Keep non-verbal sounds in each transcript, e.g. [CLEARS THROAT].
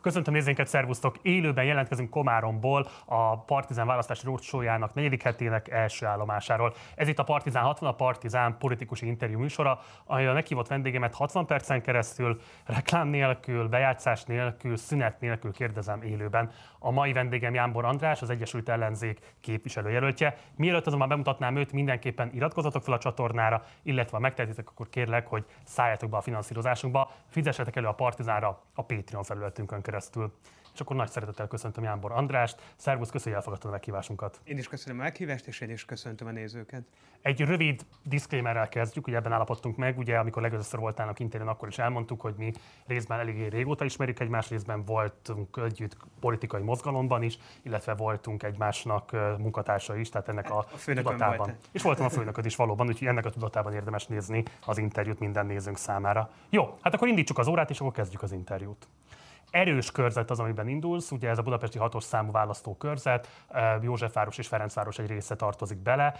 Köszöntöm nézőinket, szervusztok! Élőben jelentkezünk Komáromból a Partizán választási rócsójának negyedik hetének első állomásáról. Ez itt a Partizán 60, a Partizán politikusi interjú műsora, ahol a meghívott vendégemet 60 percen keresztül, reklám nélkül, bejátszás nélkül, szünet nélkül kérdezem élőben. A mai vendégem Jánbor András, az Egyesült Ellenzék képviselőjelöltje. Mielőtt azonban bemutatnám őt, mindenképpen iratkozzatok fel a csatornára, illetve ha megtehetitek, akkor kérlek, hogy szálljatok be a finanszírozásunkba, fizessetek elő a Partizánra a Patreon felületünkön keresztül. És akkor nagy szeretettel köszöntöm Jánbor Andrást. Szervusz, köszönjük, elfogadtad a meghívásunkat. Én is köszönöm a meghívást, és én is köszöntöm a nézőket. Egy rövid disclaimerrel kezdjük, ugye ebben állapodtunk meg, ugye amikor legelőször voltál a interjún, akkor is elmondtuk, hogy mi részben eléggé régóta ismerjük egymást, részben voltunk együtt politikai mozgalomban is, illetve voltunk egymásnak munkatársai is, tehát ennek a, a tudatában. Volt és voltam a főnököd is valóban, úgyhogy ennek a tudatában érdemes nézni az interjút minden nézőnk számára. Jó, hát akkor indítsuk az órát, és akkor kezdjük az interjút erős körzet az, amiben indulsz, ugye ez a budapesti hatos számú választókörzet, Józsefváros és Ferencváros egy része tartozik bele.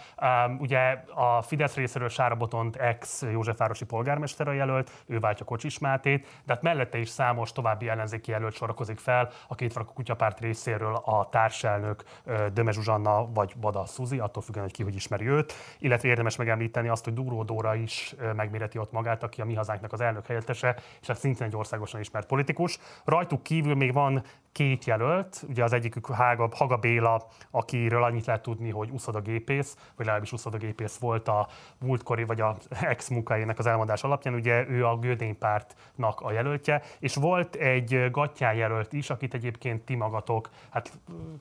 Ugye a Fidesz részéről Sára Botont ex Józsefvárosi polgármester a jelölt, ő váltja Kocsis Mátét, de hát mellette is számos további ellenzéki jelölt sorakozik fel, a két a kutyapárt részéről a társelnök Döme Zsuzsanna vagy Bada Szuzi, attól függően, hogy ki hogy ismeri őt, illetve érdemes megemlíteni azt, hogy Duró Dóra is megméreti ott magát, aki a mi hazánknak az elnök helyettese, és hát szintén egy országosan ismert politikus rajtuk kívül még van két jelölt, ugye az egyikük Hága, Haga Béla, akiről annyit lehet tudni, hogy uszodagépész, vagy legalábbis uszodagépész volt a múltkori, vagy a ex munkájának az elmondás alapján, ugye ő a Gödény pártnak a jelöltje, és volt egy Gattyán jelölt is, akit egyébként ti magatok, hát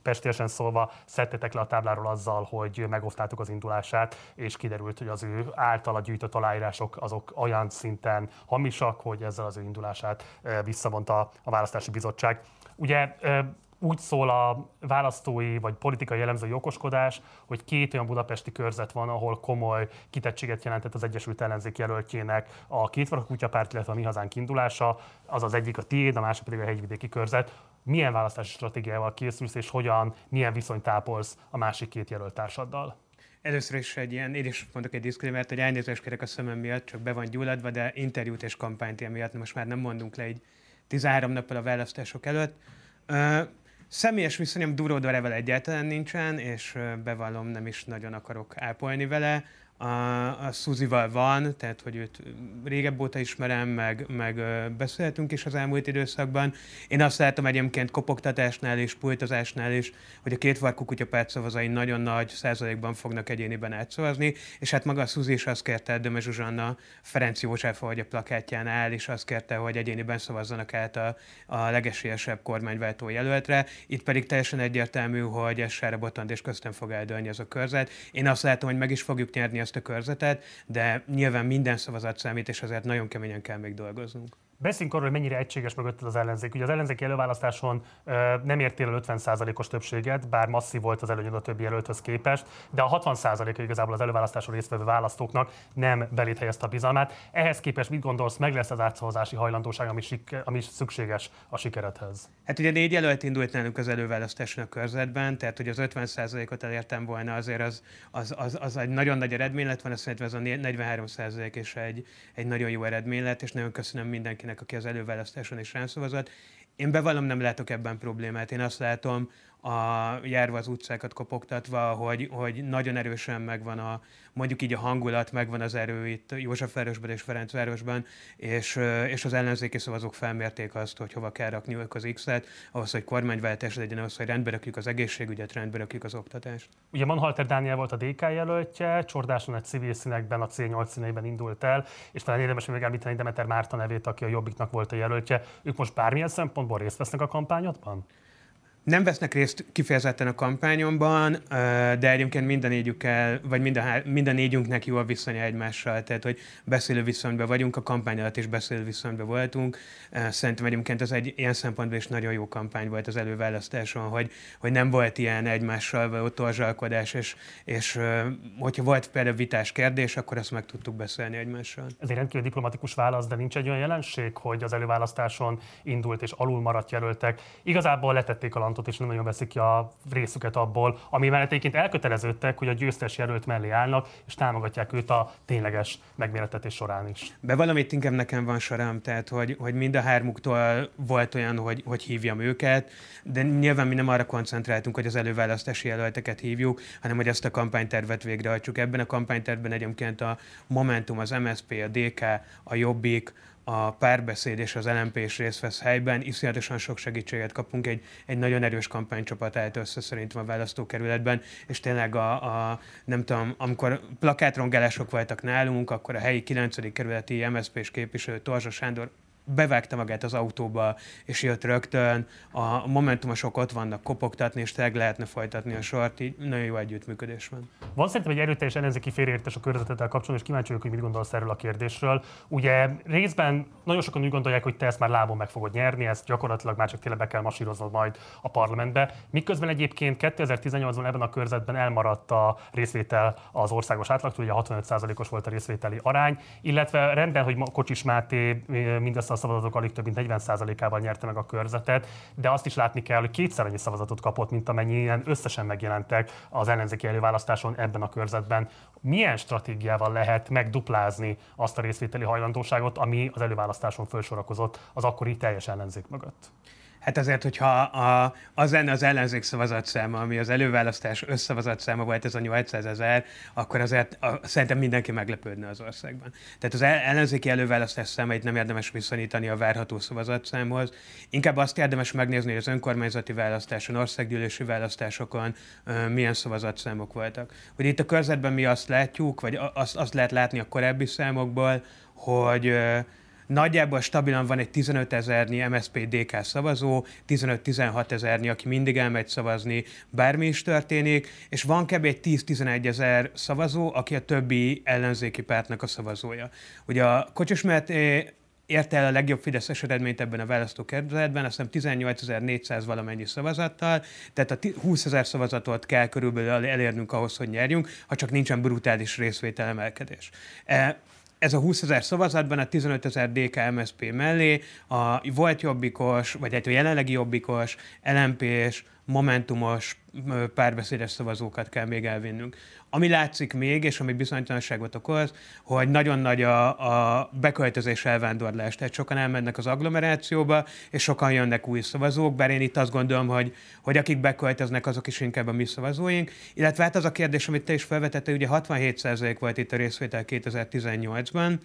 pestésen szólva szedtetek le a tábláról azzal, hogy megosztátok az indulását, és kiderült, hogy az ő általa gyűjtött aláírások azok olyan szinten hamisak, hogy ezzel az ő indulását eh, visszavonta a választási bizottság. Ugye úgy szól a választói vagy politikai jellemző okoskodás, hogy két olyan budapesti körzet van, ahol komoly kitettséget jelentett az Egyesült Ellenzék jelöltjének a két kutyapárt, illetve a Mi Hazánk indulása, az az egyik a tiéd, a másik pedig a hegyvidéki körzet. Milyen választási stratégiával készülsz, és hogyan, milyen viszonyt tápolsz a másik két jelölt társaddal? Először is egy ilyen, én is mondok egy diszklémert, hogy elnézést kérek a szemem miatt, csak be van gyulladva, de interjút és kampányt miatt most már nem mondunk le így 13 nappal a választások előtt. Uh, személyes viszonyom Duró Dorevel egyáltalán nincsen, és bevallom, nem is nagyon akarok ápolni vele a, a Szuzival van, tehát hogy őt régebb óta ismerem, meg, meg beszélhetünk is az elmúlt időszakban. Én azt látom egyébként kopogtatásnál és pultozásnál is, hogy a két varkú kutyapárt szavazai nagyon nagy százalékban fognak egyéniben átszavazni, és hát maga a Szuzi is azt kérte, Döme Zsuzsanna Ferenc József, hogy a plakátján áll, és azt kérte, hogy egyéniben szavazzanak át a, a legesélyesebb kormányváltó jelöltre. Itt pedig teljesen egyértelmű, hogy ez Sára Botond és köztem fog eldőlni ez a körzet. Én azt látom, hogy meg is fogjuk nyerni ezt a körzetet, de nyilván minden szavazat számít, és azért nagyon keményen kell még dolgoznunk. Beszéljünk arról, hogy mennyire egységes mögött az ellenzék. Ugye az ellenzéki előválasztáson ö, nem értél el 50%-os többséget, bár masszív volt az előnyöd a többi jelölthöz képest, de a 60%-a igazából az előválasztáson résztvevő választóknak nem belét helyezte a bizalmát. Ehhez képest mit gondolsz, meg lesz az átszavazási hajlandóság, ami, sik, ami szükséges a sikeredhez? Hát ugye négy jelölt indult nálunk az előválasztáson a körzetben, tehát hogy az 50%-ot elértem volna, azért az, az, az, az egy nagyon nagy eredmény lett volna, szerintem ez a 43% és egy, egy nagyon jó eredmény lett, és nagyon köszönöm mindenkinek mindenkinek, aki az előválasztáson is rám szavazott. Én bevallom, nem látok ebben problémát. Én azt látom, a járva az utcákat kopogtatva, hogy, hogy nagyon erősen megvan a, mondjuk így a hangulat, megvan az erő itt Józsefvárosban és Ferencvárosban, és, és az ellenzéki szavazók felmérték azt, hogy hova kell rakni ők az X-et, ahhoz, hogy kormányváltás legyen, ahhoz, hogy rendbe rakjuk az egészségügyet, rendbe rakjuk az oktatást. Ugye Manhalter Dániel volt a DK jelöltje, Csordáson egy civil színekben, a C8 színeiben indult el, és talán érdemes megemlíteni Demeter Márta nevét, aki a Jobbiknak volt a jelöltje. Ők most bármilyen szempontból részt vesznek a kampányodban? Nem vesznek részt kifejezetten a kampányomban, de egyébként minden négyükkel, vagy minden, minden négyünknek jó a viszonya egymással, tehát hogy beszélő viszonyban vagyunk, a kampány alatt is beszélő viszonyban voltunk. Szerintem egyébként ez egy ilyen szempontból is nagyon jó kampány volt az előválasztáson, hogy, hogy nem volt ilyen egymással való torzsalkodás, és, és hogyha volt például vitás kérdés, akkor ezt meg tudtuk beszélni egymással. Ez egy rendkívül diplomatikus válasz, de nincs egy olyan jelenség, hogy az előválasztáson indult és alul maradt jelöltek. Igazából letették a talantot, és nem nagyon veszik ki a részüket abból, ami mellett egyébként elköteleződtek, hogy a győztes jelölt mellé állnak, és támogatják őt a tényleges megméretetés során is. Be valamit inkább nekem van sorám, tehát hogy, hogy mind a hármuktól volt olyan, hogy, hogy hívjam őket, de nyilván mi nem arra koncentráltunk, hogy az előválasztási jelölteket hívjuk, hanem hogy ezt a kampánytervet végrehajtsuk. Ebben a kampánytervben egyébként a Momentum, az MSP, a DK, a Jobbik, a párbeszéd és az LMP is részt vesz helyben. Iszonyatosan sok segítséget kapunk, egy, egy nagyon erős kampánycsapat állt össze szerintem a választókerületben, és tényleg a, a nem tudom, amikor plakátrongálások voltak nálunk, akkor a helyi 9. kerületi MSZP-s képviselő Torzsa Sándor bevágta magát az autóba, és jött rögtön. A momentumosok ott vannak kopogtatni, és tényleg lehetne folytatni a sort, így nagyon jó együttműködés van. Van szerintem egy erőteljes ellenzéki félreértés a körzetettel kapcsolatban, és kíváncsi vagyok, hogy mit gondolsz erről a kérdésről. Ugye részben nagyon sokan úgy gondolják, hogy te ezt már lábon meg fogod nyerni, ezt gyakorlatilag már csak tényleg be kell masíroznod majd a parlamentbe. Miközben egyébként 2018-ban ebben a körzetben elmaradt a részvétel az országos átlagtól, ugye 65%-os volt a részvételi arány, illetve rendben, hogy Kocsis Máté mindezt a szavazatok alig több mint 40%-ával nyerte meg a körzetet, de azt is látni kell, hogy kétszer annyi szavazatot kapott, mint amennyien összesen megjelentek az ellenzéki előválasztáson ebben a körzetben. Milyen stratégiával lehet megduplázni azt a részvételi hajlandóságot, ami az előválasztáson felsorakozott az akkori teljes ellenzék mögött? Hát azért, hogyha a, az lenne az ellenzék szavazatszáma, ami az előválasztás összszavazatszáma volt, ez a 800 ezer, akkor azért a, szerintem mindenki meglepődne az országban. Tehát az ellenzéki előválasztás számait nem érdemes viszonyítani a várható szavazatszámhoz. Inkább azt érdemes megnézni, hogy az önkormányzati választáson, országgyűlési választásokon uh, milyen szavazatszámok voltak. Hogy itt a körzetben mi azt látjuk, vagy azt, azt lehet látni a korábbi számokból, hogy uh, Nagyjából stabilan van egy 15 ezernyi MSZP-DK szavazó, 15-16 ezernyi, aki mindig elmegy szavazni, bármi is történik, és van kb. egy 10-11 ezer szavazó, aki a többi ellenzéki pártnak a szavazója. Ugye a Kocsis mert érte el a legjobb Fideszes eredményt ebben a választókerületben, azt hiszem 18.400 valamennyi szavazattal, tehát a 20 ezer szavazatot kell körülbelül elérnünk ahhoz, hogy nyerjünk, ha csak nincsen brutális részvétel emelkedés. E, ez a 20 ezer szavazatban a 15 ezer DK MSP mellé a volt jobbikos, vagy egy jelenlegi jobbikos, LMP-s, momentumos párbeszédes szavazókat kell még elvinnünk. Ami látszik még, és ami bizonytalanságot okoz, hogy nagyon nagy a, a beköltözés elvándorlás. Tehát sokan elmennek az agglomerációba, és sokan jönnek új szavazók, bár én itt azt gondolom, hogy, hogy akik beköltöznek, azok is inkább a mi szavazóink. Illetve hát az a kérdés, amit te is felvetettél, ugye 67% volt itt a részvétel 2018-ban,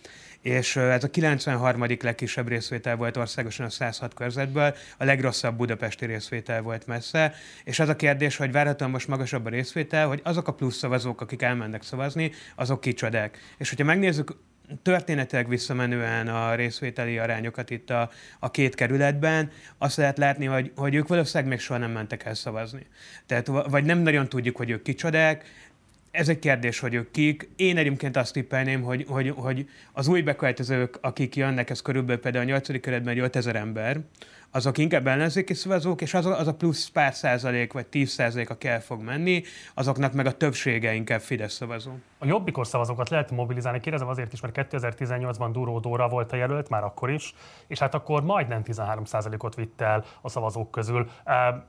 és ez a 93. legkisebb részvétel volt országosan a 106 körzetből, a legrosszabb budapesti részvétel volt messze, és az a kérdés, hogy várhatóan most magasabb a részvétel, hogy azok a plusz szavazók, akik elmennek szavazni, azok kicsodák. És hogyha megnézzük történetileg visszamenően a részvételi arányokat itt a, a két kerületben, azt lehet látni, hogy, hogy ők valószínűleg még soha nem mentek el szavazni. Tehát, vagy nem nagyon tudjuk, hogy ők kicsodák, ez egy kérdés, hogy ők kik. Én egyébként azt tippelném, hogy, hogy, hogy az új beköltözők, akik jönnek, ez körülbelül például a 8. kerületben 5000 ember, azok inkább ellenzéki szavazók, és az az a plusz pár százalék, vagy 10 százalék, aki el fog menni, azoknak meg a többsége inkább Fidesz szavazó. A jobbikos szavazókat lehet mobilizálni, kérdezem azért is, mert 2018-ban Duró Dóra volt a jelölt, már akkor is, és hát akkor majdnem 13 százalékot vitt el a szavazók közül.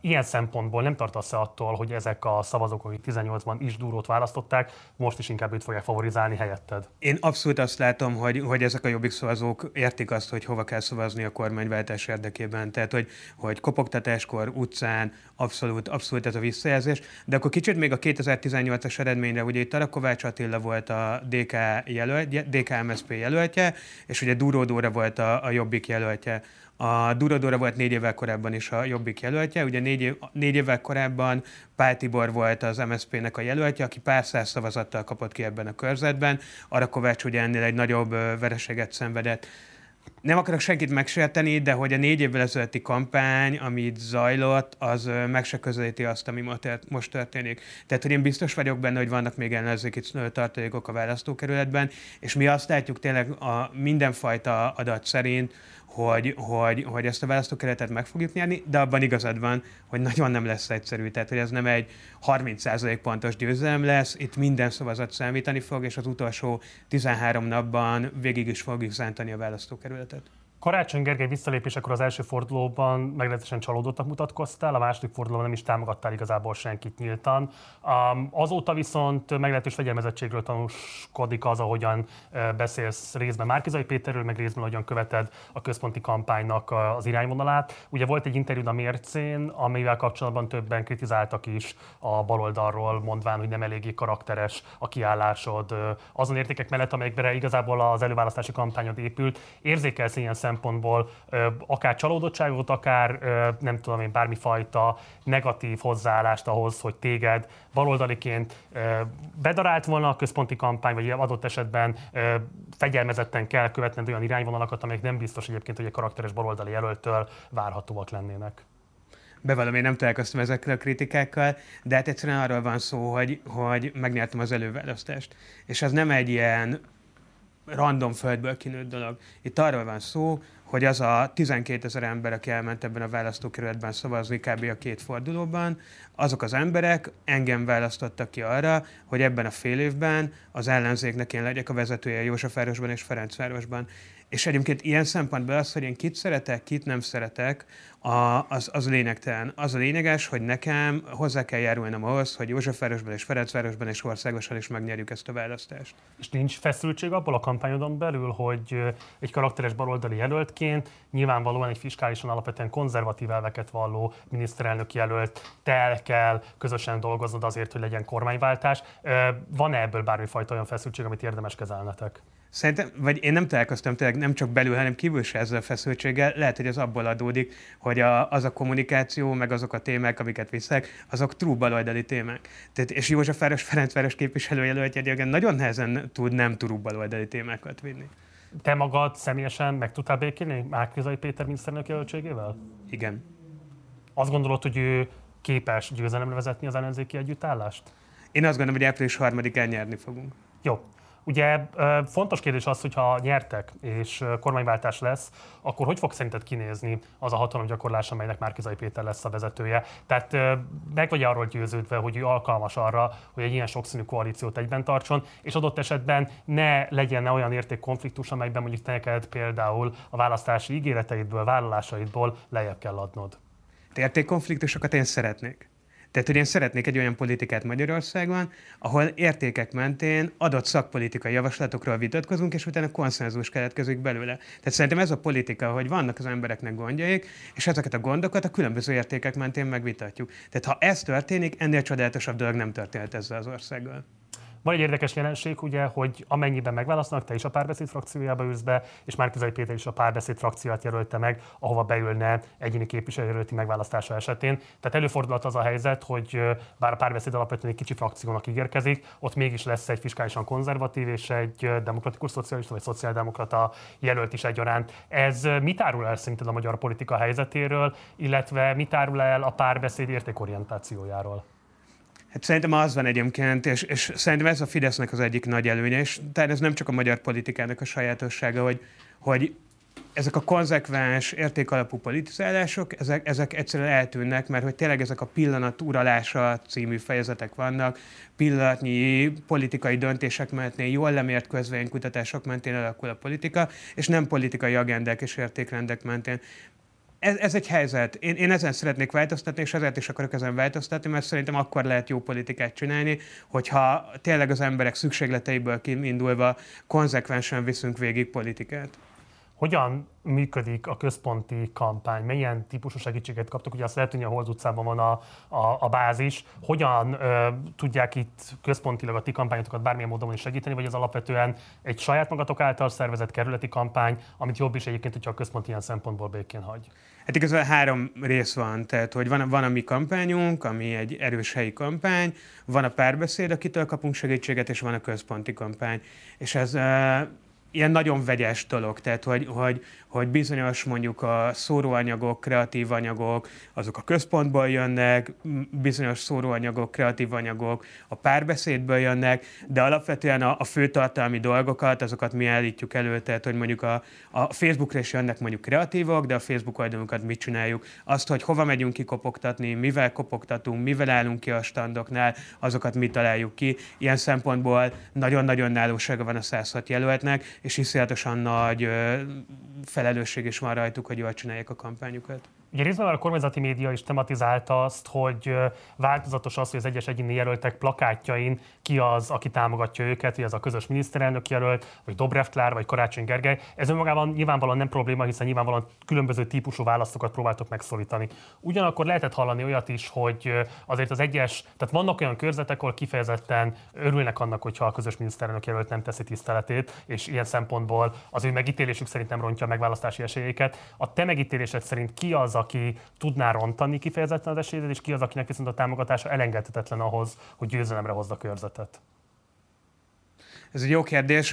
Ilyen szempontból nem tartasz -e attól, hogy ezek a szavazók, akik 18-ban is Durót választották, most is inkább őt fogják favorizálni helyetted? Én abszolút azt látom, hogy, hogy ezek a jobbik szavazók értik azt, hogy hova kell szavazni a kormányváltás érdekében tehát hogy, hogy kopogtatáskor, utcán, abszolút, abszolút ez a visszajelzés. De akkor kicsit még a 2018-as eredményre, ugye itt Tarakovács Attila volt a DK, jelöltje, DK MSZP jelöltje, és ugye Duródóra volt a, a Jobbik jelöltje. A Durodóra volt négy évvel korábban is a Jobbik jelöltje, ugye négy, év, négy évvel korábban Pál Tibor volt az MSZP-nek a jelöltje, aki pár száz szavazattal kapott ki ebben a körzetben. Arakovács ugye ennél egy nagyobb vereséget szenvedett nem akarok senkit megsérteni, de hogy a négy évvel ezelőtti kampány, amit zajlott, az meg se közelíti azt, ami most történik. Tehát, hogy én biztos vagyok benne, hogy vannak még ellenzéki tartalékok a választókerületben, és mi azt látjuk tényleg a mindenfajta adat szerint, hogy, hogy, hogy ezt a választókeretet meg fogjuk nyerni, de abban igazad van, hogy nagyon nem lesz egyszerű. Tehát, hogy ez nem egy 30% pontos győzelem lesz, itt minden szavazat számítani fog, és az utolsó 13 napban végig is fogjuk szántani a választókerületet. Karácsony Gergely visszalépésekor az első fordulóban meglehetősen csalódottak mutatkoztál, a második fordulóban nem is támogattál igazából senkit nyíltan. Azóta viszont meglehetős fegyelmezettségről tanúskodik az, ahogyan beszélsz részben Márkizai Péterről, meg részben ahogyan követed a központi kampánynak az irányvonalát. Ugye volt egy interjú a Mércén, amivel kapcsolatban többen kritizáltak is a baloldalról, mondván, hogy nem eléggé karakteres a kiállásod azon értékek mellett, amelyekre igazából az előválasztási kampányod épült. Érzékelsz ilyen szempontból akár csalódottságot, akár nem tudom én, bármifajta negatív hozzáállást ahhoz, hogy téged baloldaliként bedarált volna a központi kampány, vagy adott esetben fegyelmezetten kell követned olyan irányvonalakat, amelyek nem biztos egyébként, hogy egy karakteres baloldali jelöltől várhatóak lennének bevallom, én nem találkoztam ezekkel a kritikákkal, de hát egyszerűen arról van szó, hogy, hogy megnyertem az előválasztást. És az nem egy ilyen random földből kinőtt dolog. Itt arról van szó, hogy az a 12 ezer ember, aki elment ebben a választókerületben szavazni kb. a két fordulóban, azok az emberek engem választottak ki arra, hogy ebben a fél évben az ellenzéknek én legyek a vezetője Józsefvárosban és Ferencvárosban. És egyébként ilyen szempontból az, hogy én kit szeretek, kit nem szeretek, a, az, az lényegtelen. Az a lényeges, hogy nekem hozzá kell járulnom ahhoz, hogy Józsefvárosban és Ferencvárosban és országosan is megnyerjük ezt a választást. És nincs feszültség abból a kampányodon belül, hogy egy karakteres baloldali jelöltként nyilvánvalóan egy fiskálisan alapvetően konzervatív elveket valló miniszterelnök jelölt tel kell közösen dolgoznod azért, hogy legyen kormányváltás. Van-e ebből bármifajta olyan feszültség, amit érdemes kezelnetek? Szerintem, vagy én nem találkoztam tényleg nem csak belül, hanem kívül se ezzel a feszültséggel. Lehet, hogy az abból adódik, hogy a, az a kommunikáció, meg azok a témák, amiket viszek, azok true baloldali témák. Tehát, és József Város Ferencváros képviselőjelöltje nagyon nehezen tud nem true baloldali témákat vinni. Te magad személyesen meg tudtál békélni Márkizai Péter miniszterelnök jelöltségével? Igen. Azt gondolod, hogy ő képes győzelemre vezetni az ellenzéki együttállást? Én azt gondolom, hogy április harmadikán nyerni fogunk. Jó, Ugye fontos kérdés az, hogy ha nyertek és kormányváltás lesz, akkor hogy fog szerinted kinézni az a hatalomgyakorlás, amelynek Márkizai Péter lesz a vezetője? Tehát meg vagy arról győződve, hogy ő alkalmas arra, hogy egy ilyen sokszínű koalíciót egyben tartson, és adott esetben ne legyen olyan értékkonfliktus, amelyben mondjuk te neked például a választási ígéreteidből, vállalásaidból lejjebb kell adnod. Értékkonfliktusokat én szeretnék. Tehát, hogy én szeretnék egy olyan politikát Magyarországon, ahol értékek mentén adott szakpolitikai javaslatokról vitatkozunk, és utána konszenzus keletkezik belőle. Tehát szerintem ez a politika, hogy vannak az embereknek gondjaik, és ezeket a gondokat a különböző értékek mentén megvitatjuk. Tehát ha ez történik, ennél csodálatosabb dolog nem történhet ezzel az országgal. Van egy érdekes jelenség, ugye, hogy amennyiben megválasztanak, te is a párbeszéd frakciójába ülsz be, és Márkizai Péter is a párbeszéd frakciót jelölte meg, ahova beülne egyéni képviselőjelölti megválasztása esetén. Tehát előfordulhat az a helyzet, hogy bár a párbeszéd alapvetően egy kicsi frakciónak ígérkezik, ott mégis lesz egy fiskálisan konzervatív és egy demokratikus szocialista vagy szociáldemokrata jelölt is egyaránt. Ez mit árul el szerinted a magyar politika helyzetéről, illetve mit árul el a párbeszéd értékorientációjáról? Hát szerintem az van egyébként, és, és szerintem ez a Fidesznek az egyik nagy előnye, és tehát ez nem csak a magyar politikának a sajátossága, hogy, hogy ezek a konzekvens, értékalapú politizálások, ezek, ezek egyszerűen eltűnnek, mert hogy tényleg ezek a pillanat uralása című fejezetek vannak, pillanatnyi politikai döntések mentén, jól lemért közvénykutatások mentén alakul a politika, és nem politikai agendák és értékrendek mentén ez, ez egy helyzet. Én, én ezen szeretnék változtatni, és ezért is akarok ezen változtatni, mert szerintem akkor lehet jó politikát csinálni, hogyha tényleg az emberek szükségleteiből kiindulva konzekvensen viszünk végig politikát. Hogyan működik a központi kampány? Milyen típusú segítséget kaptok? Ugye azt lehet, hogy a Hold utcában van a, a, a bázis. Hogyan ö, tudják itt központilag a ti kampányotokat bármilyen módon is segíteni, vagy az alapvetően egy saját magatok által szervezett kerületi kampány, amit jobb is egyébként, hogyha a központ ilyen szempontból békén hagy? Hát igazából három rész van, tehát hogy van, van a mi kampányunk, ami egy erős helyi kampány, van a párbeszéd, akitől kapunk segítséget, és van a központi kampány. És ez ilyen nagyon vegyes dolog, tehát hogy, hogy, hogy bizonyos mondjuk a szóróanyagok, kreatív anyagok, azok a központból jönnek, bizonyos szóróanyagok, kreatív anyagok a párbeszédből jönnek, de alapvetően a, a főtartalmi dolgokat, azokat mi állítjuk elő, tehát hogy mondjuk a, a Facebookra is jönnek mondjuk kreatívok, de a Facebook oldalunkat mit csináljuk, azt, hogy hova megyünk ki mivel kopogtatunk, mivel állunk ki a standoknál, azokat mi találjuk ki. Ilyen szempontból nagyon-nagyon nálósága van a 106 jelöltnek, és iszonyatosan nagy felelősség is van rajtuk, hogy jól csinálják a kampányukat. Ugye részben a kormányzati média is tematizálta azt, hogy változatos az, hogy az egyes egyéni jelöltek plakátjain ki az, aki támogatja őket, hogy ez a közös miniszterelnök jelölt, vagy Dobrev Klár, vagy Karácsony Gergely. Ez önmagában nyilvánvalóan nem probléma, hiszen nyilvánvalóan különböző típusú választókat próbáltok megszólítani. Ugyanakkor lehetett hallani olyat is, hogy azért az egyes, tehát vannak olyan körzetek, ahol kifejezetten örülnek annak, hogyha a közös miniszterelnök jelölt nem teszi tiszteletét, és ilyen szempontból az ő megítélésük szerint nem rontja a megválasztási esélyeket. A te megítélésed szerint ki az, aki tudná rontani kifejezetten az esélyét, és ki az, akinek viszont a támogatása elengedhetetlen ahhoz, hogy győzelemre hozza a körzetet? Ez egy jó kérdés,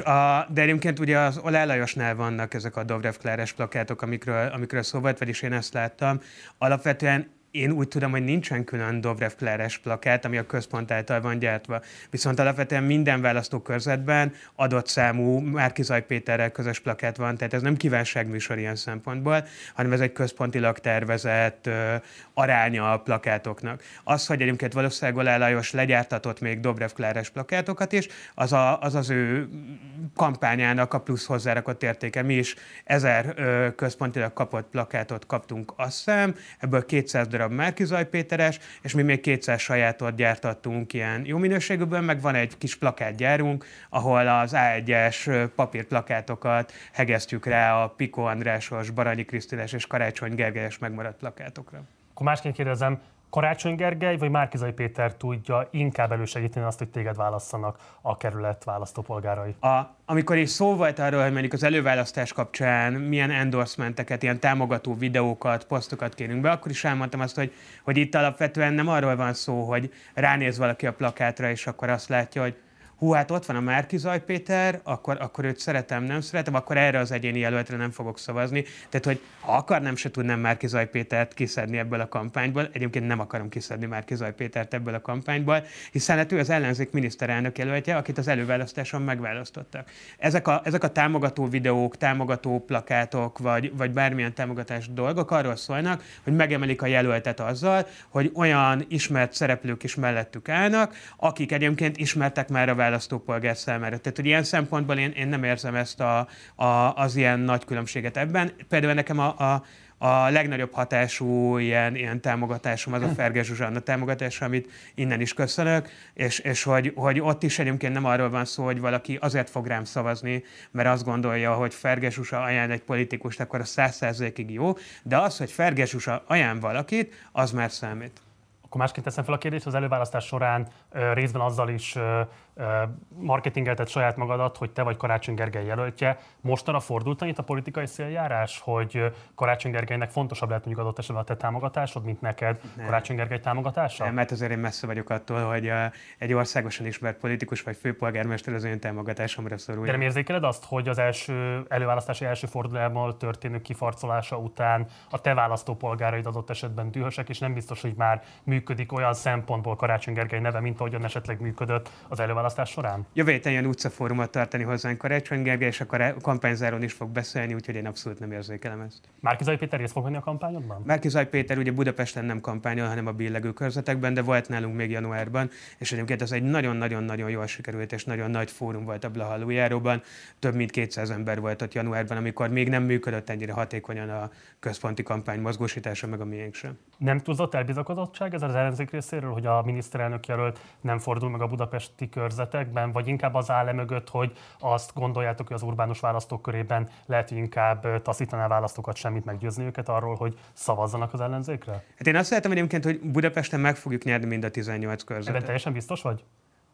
de egyébként ugye az Olá Lajosnál vannak ezek a Dobrev Kláres plakátok, amikről, amikről szó volt, vagyis én ezt láttam. Alapvetően én úgy tudom, hogy nincsen külön Dobrev Kleres plakát, ami a központ által van gyártva. Viszont alapvetően minden választókörzetben adott számú Márkizaj Péterrel közös plakát van, tehát ez nem kívánságműsor ilyen szempontból, hanem ez egy központilag tervezett ö, aránya a plakátoknak. Az, hogy egyébként valószínűleg Olá Lajos legyártatott még Dobrev Kleres plakátokat is, az, a, az az ő kampányának a plusz hozzárakott értéke. Mi is ezer ö, központilag kapott plakátot kaptunk, azt hiszem, ebből 200 darab darab Márkizaj Péteres, és mi még 200 sajátot gyártattunk ilyen jó minőségűből, meg van egy kis plakátgyárunk, ahol az A1-es papírplakátokat hegesztjük rá a Piko Andrásos, Baranyi Krisztiles és Karácsony Gergelyes megmaradt plakátokra. Akkor másként kérdezem, Karácsony Gergely vagy Márkizai Péter tudja inkább elősegíteni azt, hogy téged válasszanak a kerület választópolgárai? A, amikor is szó volt arról, hogy mondjuk az előválasztás kapcsán milyen endorsementeket, ilyen támogató videókat, posztokat kérünk be, akkor is elmondtam azt, hogy, hogy itt alapvetően nem arról van szó, hogy ránéz valaki a plakátra, és akkor azt látja, hogy hú, hát ott van a Márki Péter, akkor, akkor őt szeretem, nem szeretem, akkor erre az egyéni jelöltre nem fogok szavazni. Tehát, hogy ha akarnám, se tudnám Márki Zaj Pétert kiszedni ebből a kampányból. Egyébként nem akarom kiszedni Márki Pétert ebből a kampányból, hiszen hát ő az ellenzék miniszterelnök jelöltje, akit az előválasztáson megválasztottak. Ezek a, ezek a támogató videók, támogató plakátok, vagy, vagy bármilyen támogatás dolgok arról szólnak, hogy megemelik a jelöltet azzal, hogy olyan ismert szereplők is mellettük állnak, akik egyébként ismertek már a választópolgár számára. Tehát, hogy ilyen szempontból én, én nem érzem ezt a, a, az ilyen nagy különbséget ebben. Például nekem a, a, a legnagyobb hatású ilyen, ilyen támogatásom az a Ferge Zsuzsanna támogatása, amit innen is köszönök, és, és hogy, hogy ott is egyébként nem arról van szó, hogy valaki azért fog rám szavazni, mert azt gondolja, hogy Ferge Zsuzsa ajánl egy politikust, akkor a száz százalékig jó, de az, hogy Ferge Zsuzsa ajánl valakit, az már számít. Akkor másként teszem fel a kérdést, az előválasztás során részben azzal is marketingeltet saját magadat, hogy te vagy Karácsony Gergely jelöltje. Mostanra fordult itt a politikai széljárás, hogy Karácsony Gergelynek fontosabb lehet mondjuk adott esetben a te támogatásod, mint neked nem. Karácsony Gergely támogatása? Nem, mert azért én messze vagyok attól, hogy egy országosan ismert politikus vagy főpolgármester az én támogatásomra szorul. De nem érzékeled azt, hogy az első előválasztási első fordulában történő kifarcolása után a te választópolgáraid adott esetben dühösek, és nem biztos, hogy már működik olyan szempontból Karácsony Gergely neve, mint ahogyan esetleg működött az előválasztás választás során? Jövő héten ilyen utcafórumot tartani hozzánk Karácsony Gergely, és akkor a kampányzáron is fog beszélni, úgyhogy én abszolút nem érzékelem ezt. Márkizai Péter részt fog venni a kampányodban? Márkizai Péter ugye Budapesten nem kampányol, hanem a billegő körzetekben, de volt nálunk még januárban, és egyébként ez egy nagyon-nagyon-nagyon jól sikerült és nagyon nagy fórum volt a Blahalójáróban. Több mint 200 ember volt ott januárban, amikor még nem működött ennyire hatékonyan a központi kampány mozgósítása, meg a miénk sem. Nem túlzott elbizakodottság ez az ellenzék részéről, hogy a miniszterelnök jelölt nem fordul meg a budapesti kör körzetekben, vagy inkább az áll mögött, hogy azt gondoljátok, hogy az urbánus választók körében lehet, hogy inkább taszítaná választókat semmit meggyőzni őket arról, hogy szavazzanak az ellenzékre? Hát én azt szeretem egyébként, hogy Budapesten meg fogjuk nyerni mind a 18 körzetet. Ebben teljesen biztos vagy?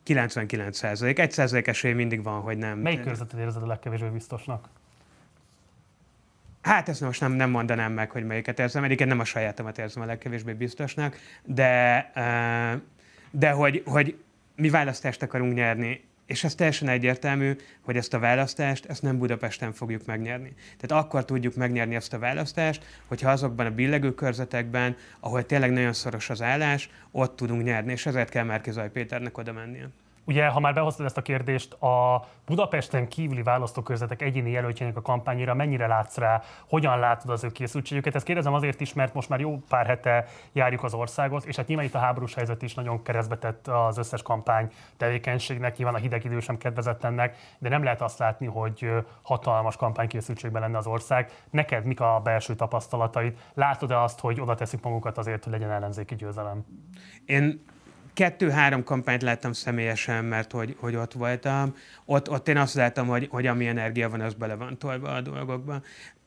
99 százalék. Egy százalék esély mindig van, hogy nem. Melyik körzetet érzed a legkevésbé biztosnak? Hát ezt most nem, nem mondanám meg, hogy melyiket érzem. Egyébként nem a sajátomat érzem a legkevésbé biztosnak, de, de hogy, hogy mi választást akarunk nyerni, és ez teljesen egyértelmű, hogy ezt a választást, ezt nem Budapesten fogjuk megnyerni. Tehát akkor tudjuk megnyerni ezt a választást, hogyha azokban a billegő körzetekben, ahol tényleg nagyon szoros az állás, ott tudunk nyerni, és ezért kell Márki Zaj Péternek oda mennie. Ugye, ha már behoztad ezt a kérdést, a Budapesten kívüli választókörzetek egyéni jelöltjének a kampányra mennyire látsz rá, hogyan látod az ő készültségüket? Ezt kérdezem azért is, mert most már jó pár hete járjuk az országot, és hát nyilván itt a háborús helyzet is nagyon keresztbe tett az összes kampány tevékenységnek, nyilván a hideg idő sem kedvezett ennek, de nem lehet azt látni, hogy hatalmas kampánykészültségben lenne az ország. Neked mik a belső tapasztalataid? Látod-e azt, hogy oda teszik magukat azért, hogy legyen ellenzéki győzelem? Én kettő-három kampányt láttam személyesen, mert hogy, hogy ott voltam. Ott, ott én azt láttam, hogy, hogy ami energia van, az bele van tolva a dolgokba.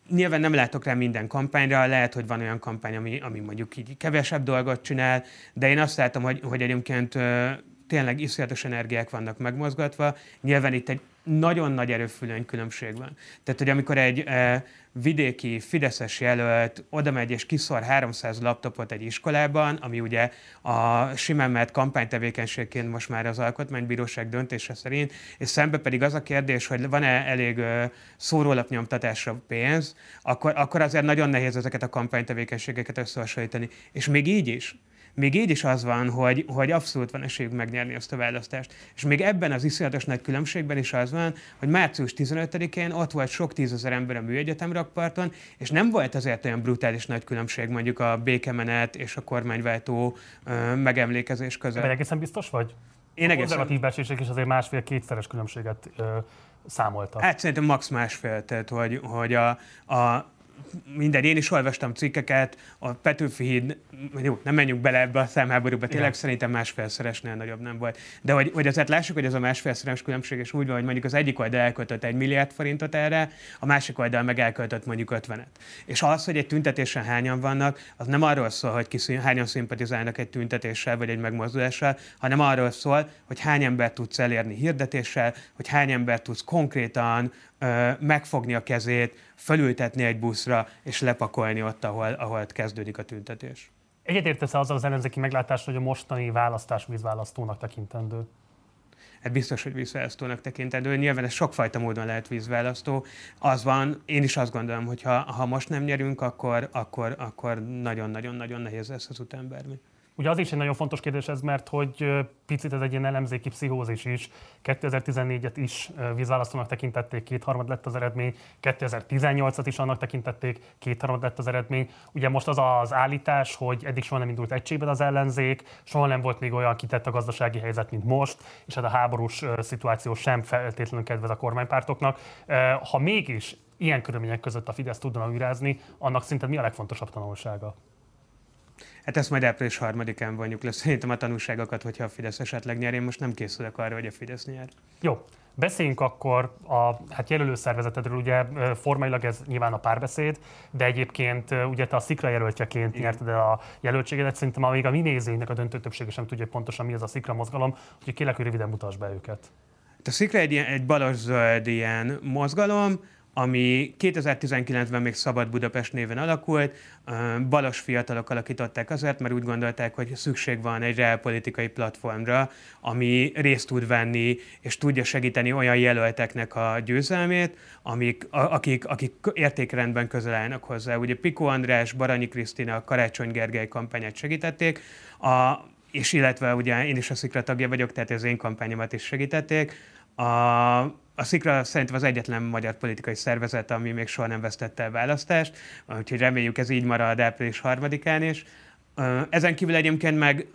Nyilván nem látok rá minden kampányra, lehet, hogy van olyan kampány, ami, ami mondjuk így kevesebb dolgot csinál, de én azt látom, hogy, hogy egyébként tényleg iszonyatos energiák vannak megmozgatva. Nyilván itt egy nagyon nagy erőfülöny különbség van. Tehát, hogy amikor egy e, vidéki fideszes jelölt oda megy és kiszor 300 laptopot egy iskolában, ami ugye a simán mert kampánytevékenységként most már az alkotmánybíróság döntése szerint, és szembe pedig az a kérdés, hogy van-e elég e, szórólapnyomtatásra pénz, akkor, akkor azért nagyon nehéz ezeket a kampánytevékenységeket összehasonlítani. És még így is, még így is az van, hogy, hogy abszolút van esélyük megnyerni azt a választást. És még ebben az iszonyatos nagy különbségben is az van, hogy március 15-én ott volt sok tízezer ember a műegyetem rakparton, és nem volt azért olyan brutális nagy különbség mondjuk a békemenet és a kormányváltó ö, megemlékezés között. Ebben egészen biztos vagy? Én a konzervatív becslések is azért másfél-kétszeres különbséget ö, számoltak. Hát szerintem max másfél, tehát hogy, hogy a, a minden, én is olvastam cikkeket, a Petőfi híd, jó, nem menjünk bele ebbe a számháborúba, tényleg szerintem másfélszeresnél nagyobb nem volt. De hogy, hogy azért lássuk, hogy ez a másfélszeres különbség, és úgy van, hogy mondjuk az egyik oldal elköltött egy milliárd forintot erre, a másik oldal meg elköltött mondjuk 50-et. És az, hogy egy tüntetésen hányan vannak, az nem arról szól, hogy ki hányan szimpatizálnak egy tüntetéssel vagy egy megmozdulással, hanem arról szól, hogy hány ember tudsz elérni hirdetéssel, hogy hány ember tudsz konkrétan megfogni a kezét, felültetni egy buszra, és lepakolni ott, ahol, ahol kezdődik a tüntetés. Egyetértesz azzal az ellenzéki meglátást, hogy a mostani választás vízválasztónak tekintendő? Hát biztos, hogy vízválasztónak tekintendő. Nyilván ez sokfajta módon lehet vízválasztó. Az van, én is azt gondolom, hogy ha, ha most nem nyerünk, akkor, akkor, akkor nagyon-nagyon-nagyon nehéz lesz az után bármi. Ugye az is egy nagyon fontos kérdés ez, mert hogy picit ez egy ilyen elemzéki pszichózis is. 2014-et is vízválasztónak tekintették, kétharmad lett az eredmény, 2018-at is annak tekintették, kétharmad lett az eredmény. Ugye most az az állítás, hogy eddig soha nem indult egységben az ellenzék, soha nem volt még olyan kitett a gazdasági helyzet, mint most, és hát a háborús szituáció sem feltétlenül kedvez a kormánypártoknak. Ha mégis ilyen körülmények között a Fidesz tudna újrázni, annak szinte mi a legfontosabb tanulsága? Hát ezt majd április harmadikán vonjuk le szerintem a tanulságokat, hogyha a Fidesz esetleg nyer. Én most nem készülök arra, hogy a Fidesz nyer. Jó, Beszéljünk akkor a hát jelölőszervezetedről, ugye formailag ez nyilván a párbeszéd, de egyébként ugye te a szikra jelöltjeként Igen. nyerted a jelöltségedet, szerintem még a mi nézőinknek a döntő többsége sem tudja pontosan mi az a szikra mozgalom, úgyhogy kérlek, hogy röviden mutasd be őket. Hát a szikra egy, egy balos-zöld ilyen mozgalom, ami 2019-ben még Szabad Budapest néven alakult. Balos fiatalok alakították azért, mert úgy gondolták, hogy szükség van egy reálpolitikai platformra, ami részt tud venni és tudja segíteni olyan jelölteknek a győzelmét, amik, akik, akik értékrendben közel állnak hozzá. Ugye Piko András, Baranyi Krisztina, Karácsony Gergely kampányát segítették, a, és illetve ugye én is a Szikra tagja vagyok, tehát az én kampányomat is segítették. A, a Szikra szerintem az egyetlen magyar politikai szervezet, ami még soha nem vesztette el választást, úgyhogy reméljük ez így marad április harmadikán is. Ezen kívül egyébként meg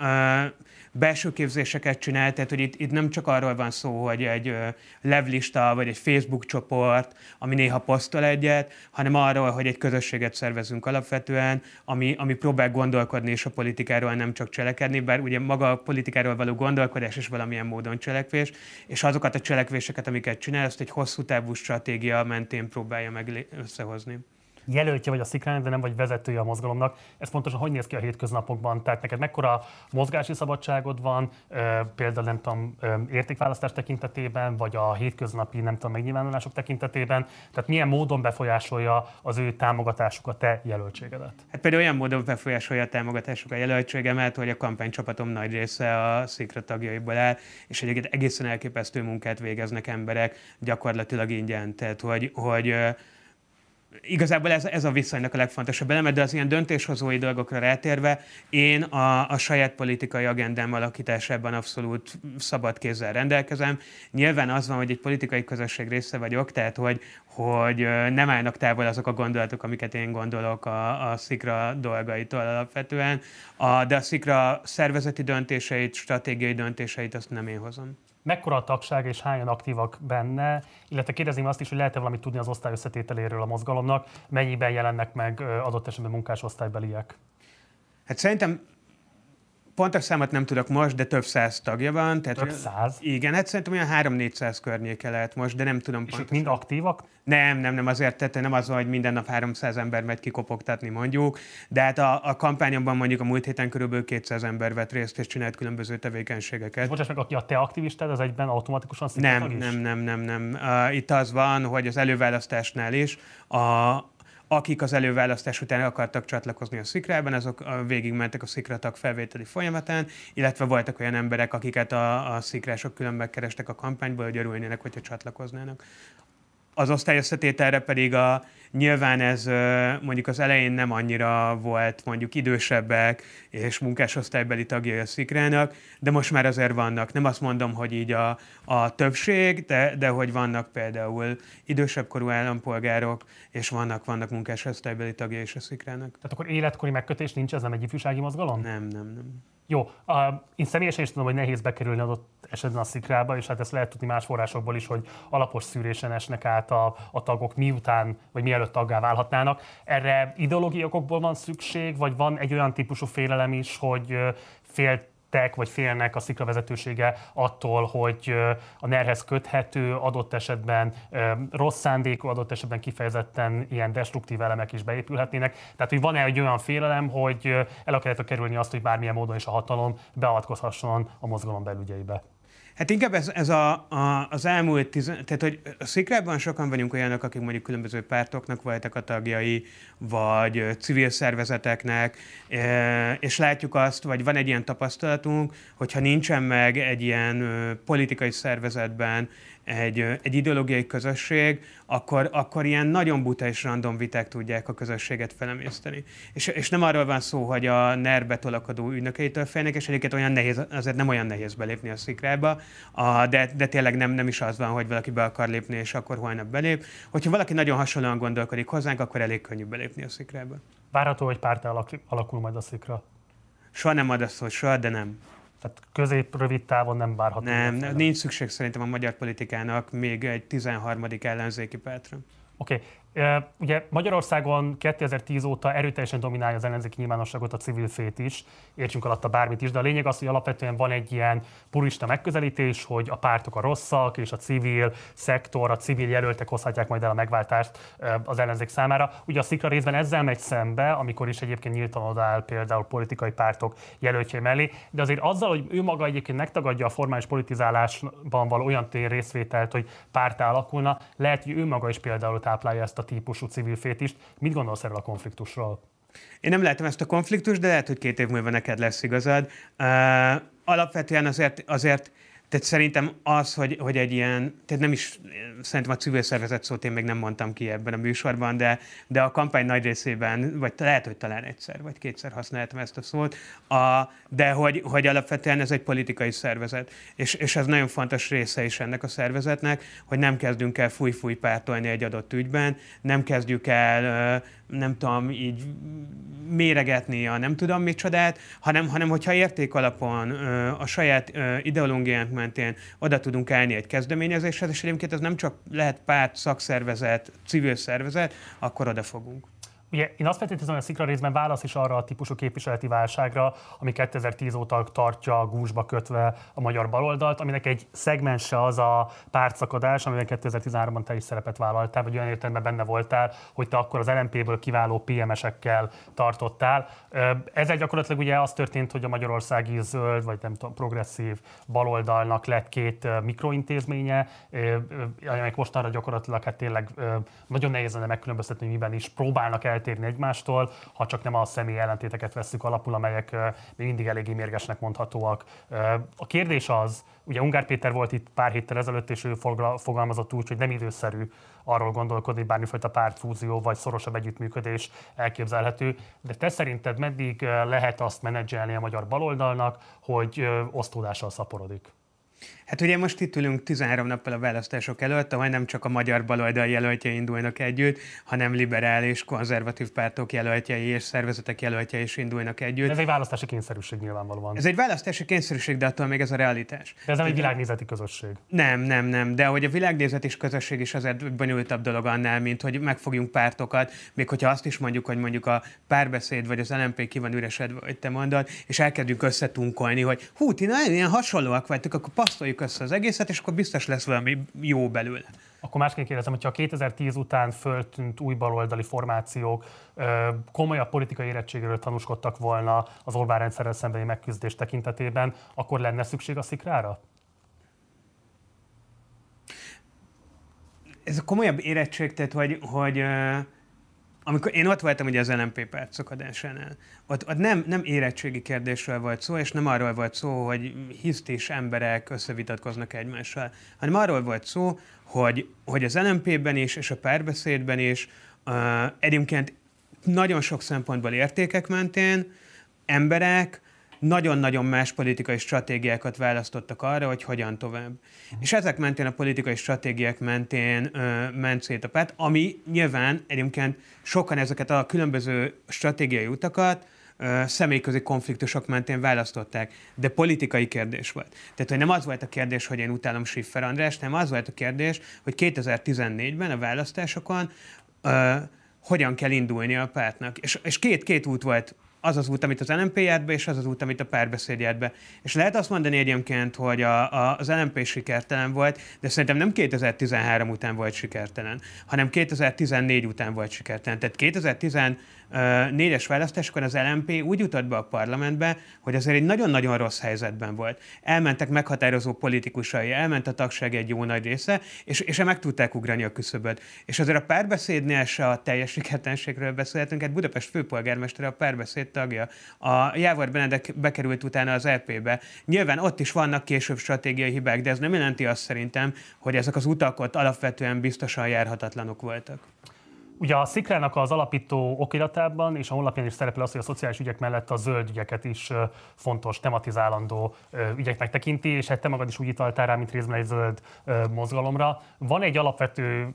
belső képzéseket csinál, tehát hogy itt, itt nem csak arról van szó, hogy egy levlista vagy egy Facebook csoport, ami néha posztol egyet, hanem arról, hogy egy közösséget szervezünk alapvetően, ami, ami próbál gondolkodni és a politikáról nem csak cselekedni, bár ugye maga a politikáról való gondolkodás is valamilyen módon cselekvés, és azokat a cselekvéseket, amiket csinál, azt egy hosszú távú stratégia mentén próbálja meg összehozni jelöltje vagy a szikrának, de nem vagy vezetője a mozgalomnak. Ez pontosan hogy néz ki a hétköznapokban? Tehát neked mekkora mozgási szabadságod van, például nem tudom, értékválasztás tekintetében, vagy a hétköznapi nem tudom, megnyilvánulások tekintetében? Tehát milyen módon befolyásolja az ő támogatásuk a te jelöltségedet? Hát például olyan módon befolyásolja a támogatásuk a jelöltségemet, hogy a kampánycsapatom nagy része a szikra tagjaiból áll, és egyébként egészen elképesztő munkát végeznek emberek gyakorlatilag ingyen. Tehát, hogy, hogy igazából ez, ez a viszonynak a legfontosabb eleme, de az ilyen döntéshozói dolgokra rátérve, én a, a saját politikai agendám alakításában abszolút szabad kézzel rendelkezem. Nyilván az van, hogy egy politikai közösség része vagyok, tehát hogy, hogy nem állnak távol azok a gondolatok, amiket én gondolok a, a szikra dolgaitól alapvetően, a, de a szikra szervezeti döntéseit, stratégiai döntéseit azt nem én hozom mekkora a tagság és hányan aktívak benne, illetve kérdezném azt is, hogy lehet-e valamit tudni az osztály összetételéről a mozgalomnak, mennyiben jelennek meg adott esetben munkásosztálybeliek? Hát szerintem pontos számot nem tudok most, de több száz tagja van. Tehát, több száz? Igen, hát szerintem olyan 3-400 környéke lehet most, de nem tudom És pontosan. mind aktívak? Nem, nem, nem, azért tehát nem az, hogy minden nap 300 ember megy kikopogtatni mondjuk, de hát a, a kampányomban mondjuk a múlt héten körülbelül 200 ember vett részt és csinált különböző tevékenységeket. Bocsáss meg, aki a te aktivistád, az egyben automatikusan nem, is? Nem, nem, nem, nem. Uh, itt az van, hogy az előválasztásnál is a, akik az előválasztás után akartak csatlakozni a szikrában, azok végigmentek a szikratak felvételi folyamatán, illetve voltak olyan emberek, akiket a, a szikrások külön megkerestek a kampányból, hogy örülnének, hogyha csatlakoznának. Az osztály összetételre pedig a, nyilván ez mondjuk az elején nem annyira volt mondjuk idősebbek és munkásosztálybeli tagjai a szikrának, de most már azért vannak. Nem azt mondom, hogy így a, a többség, de, de hogy vannak például idősebb korú állampolgárok, és vannak, vannak munkásosztálybeli tagjai is a szikrának. Tehát akkor életkori megkötés nincs, ez nem egy ifjúsági mozgalom? Nem, nem, nem. Jó, uh, én személyesen is tudom, hogy nehéz bekerülni adott esetben a szikrába, és hát ezt lehet tudni más forrásokból is, hogy alapos szűrésen esnek át a, a tagok miután, vagy mielőtt taggá válhatnának. Erre ideológiai okokból van szükség, vagy van egy olyan típusú félelem is, hogy fél féltek, vagy félnek a szikla vezetősége attól, hogy a nerhez köthető, adott esetben rossz szándékú, adott esetben kifejezetten ilyen destruktív elemek is beépülhetnének. Tehát, hogy van-e egy olyan félelem, hogy el akarjátok kerülni azt, hogy bármilyen módon is a hatalom beavatkozhasson a mozgalom belügyeibe? Hát inkább ez, ez a, a, az elmúlt, tizen, tehát hogy a szikrában sokan vagyunk olyanok, akik mondjuk különböző pártoknak voltak a tagjai, vagy civil szervezeteknek, és látjuk azt, vagy van egy ilyen tapasztalatunk, hogyha nincsen meg egy ilyen politikai szervezetben egy, egy ideológiai közösség, akkor, akkor ilyen nagyon buta és random viták tudják a közösséget felemészteni. És, és nem arról van szó, hogy a NER tolakodó ügynökeitől félnek, és egyébként olyan nehéz, azért nem olyan nehéz belépni a szikrába, a, de, de tényleg nem, nem is az van, hogy valaki be akar lépni, és akkor holnap belép. Hogyha valaki nagyon hasonlóan gondolkodik hozzánk, akkor elég könnyű belépni a szikrába. Várható, hogy párt alakul majd a szikra? Soha nem ad azt, hogy soha, de nem. Tehát közép-rövid távon nem várható. Nem, nem, nincs szükség szerintem a magyar politikának még egy 13. ellenzéki pártra. Oké, okay. Ugye Magyarországon 2010 óta erőteljesen dominálja az ellenzéki nyilvánosságot a civil fét is, értsünk alatta bármit is, de a lényeg az, hogy alapvetően van egy ilyen purista megközelítés, hogy a pártok a rosszak, és a civil szektor, a civil jelöltek hozhatják majd el a megváltást az ellenzék számára. Ugye a szikra részben ezzel megy szembe, amikor is egyébként nyíltan odaáll például politikai pártok jelöltjei mellé, de azért azzal, hogy ő maga egyébként megtagadja a formális politizálásban való olyan tér részvételt, hogy pártá alakulna, lehet, hogy ő maga is például táplálja ezt a típusú civil fétist. Mit gondolsz erről a konfliktusról? Én nem látom ezt a konfliktust, de lehet, hogy két év múlva neked lesz igazad. Uh, alapvetően azért, azért tehát szerintem az, hogy, hogy egy ilyen, tehát nem is, szerintem a civil szervezet szót én még nem mondtam ki ebben a műsorban, de, de a kampány nagy részében, vagy lehet, hogy talán egyszer, vagy kétszer használtam ezt a szót, a, de hogy, hogy alapvetően ez egy politikai szervezet, és, és ez nagyon fontos része is ennek a szervezetnek, hogy nem kezdünk el fúj-fúj pártolni egy adott ügyben, nem kezdjük el nem tudom, így méregetni a nem tudom micsodát, hanem, hanem hogyha érték alapon a saját ideológiánk mentén oda tudunk állni egy kezdeményezéshez, és egyébként ez nem csak lehet párt, szakszervezet, civil szervezet, akkor oda fogunk. Ugye én azt feltételezem, hogy a szikra részben válasz is arra a típusú képviseleti válságra, ami 2010 óta tartja gúzsba kötve a magyar baloldalt, aminek egy szegmense az a pártszakadás, amiben 2013-ban te is szerepet vállaltál, vagy olyan értelemben benne voltál, hogy te akkor az LMP-ből kiváló PMS-ekkel tartottál. Ezzel gyakorlatilag ugye az történt, hogy a magyarországi zöld, vagy nem tudom, progresszív baloldalnak lett két mikrointézménye, amelyek mostanra gyakorlatilag hát tényleg nagyon nehéz lenne megkülönböztetni, miben is próbálnak el eltérni egymástól, ha csak nem a személy ellentéteket veszük alapul, amelyek még mindig eléggé mérgesnek mondhatóak. A kérdés az, ugye Ungár Péter volt itt pár héttel ezelőtt, és ő fogalmazott úgy, hogy nem időszerű arról gondolkodni, bármifajta pártfúzió vagy szorosabb együttműködés elképzelhető. De te szerinted meddig lehet azt menedzselni a magyar baloldalnak, hogy osztódással szaporodik? Hát ugye most itt ülünk 13 nappal a választások előtt, ahol nem csak a magyar baloldal jelöltje indulnak együtt, hanem liberális, konzervatív pártok jelöltjei és szervezetek jelöltjei is indulnak együtt. Ez egy választási kényszerűség nyilvánvalóan. Ez egy választási kényszerűség, de attól még ez a realitás. De ez nem egy világnézeti közösség. Nem, nem, nem. De hogy a világnézeti közösség is azért bonyolultabb dolog annál, mint hogy megfogjunk pártokat, még hogyha azt is mondjuk, hogy mondjuk a párbeszéd vagy az LMP ki van üresedve, hogy te mondod, és elkezdjük összetunkolni, hogy hú, ti nagyon ilyen hasonlóak vagytok, akkor passzoljuk rakjuk össze az egészet, és akkor biztos lesz valami jó belőle. Akkor másként kérdezem, hogyha a 2010 után föltűnt új baloldali formációk komolyabb politikai érettségről tanúskodtak volna az Orbán rendszerrel szembeni megküzdés tekintetében, akkor lenne szükség a szikrára? Ez a komolyabb érettség, tehát hogy, hogy amikor én ott voltam ugye az LMP párt szakadásánál, ott, ott nem, nem érettségi kérdésről volt szó, és nem arról volt szó, hogy hisztis emberek összevitatkoznak egymással, hanem arról volt szó, hogy, hogy az LMP-ben is, és a párbeszédben is uh, egyébként nagyon sok szempontból értékek mentén emberek nagyon-nagyon más politikai stratégiákat választottak arra, hogy hogyan tovább. És ezek mentén a politikai stratégiák mentén ö, ment szét a párt, ami nyilván egyébként sokan ezeket a különböző stratégiai utakat ö, személyközi konfliktusok mentén választották, de politikai kérdés volt. Tehát, hogy nem az volt a kérdés, hogy én utálom Schiffer András, hanem az volt a kérdés, hogy 2014-ben a választásokon ö, hogyan kell indulni a pártnak. És, és két, két út volt az az út, amit az LNP járt be, és az az út, amit a párbeszéd be. És lehet azt mondani egyébként, hogy a, a, az LNP sikertelen volt, de szerintem nem 2013 után volt sikertelen, hanem 2014 után volt sikertelen. Tehát 2010 négyes választáskor az LMP úgy jutott be a parlamentbe, hogy azért egy nagyon-nagyon rossz helyzetben volt. Elmentek meghatározó politikusai, elment a tagság egy jó nagy része, és, és meg tudták ugrani a küszöböt. És azért a párbeszédnél se a teljes sikertelenségről beszélhetünk, hát Budapest főpolgármestere a párbeszéd tagja. A Jávor Benedek bekerült utána az EP-be. Nyilván ott is vannak később stratégiai hibák, de ez nem jelenti azt szerintem, hogy ezek az utak ott alapvetően biztosan járhatatlanok voltak. Ugye a Szikrának az alapító okiratában és a honlapján is szerepel az, hogy a szociális ügyek mellett a zöld ügyeket is fontos, tematizálandó ügyeknek tekinti, és hát te magad is úgy italtál rá, mint részben egy zöld mozgalomra. Van egy alapvető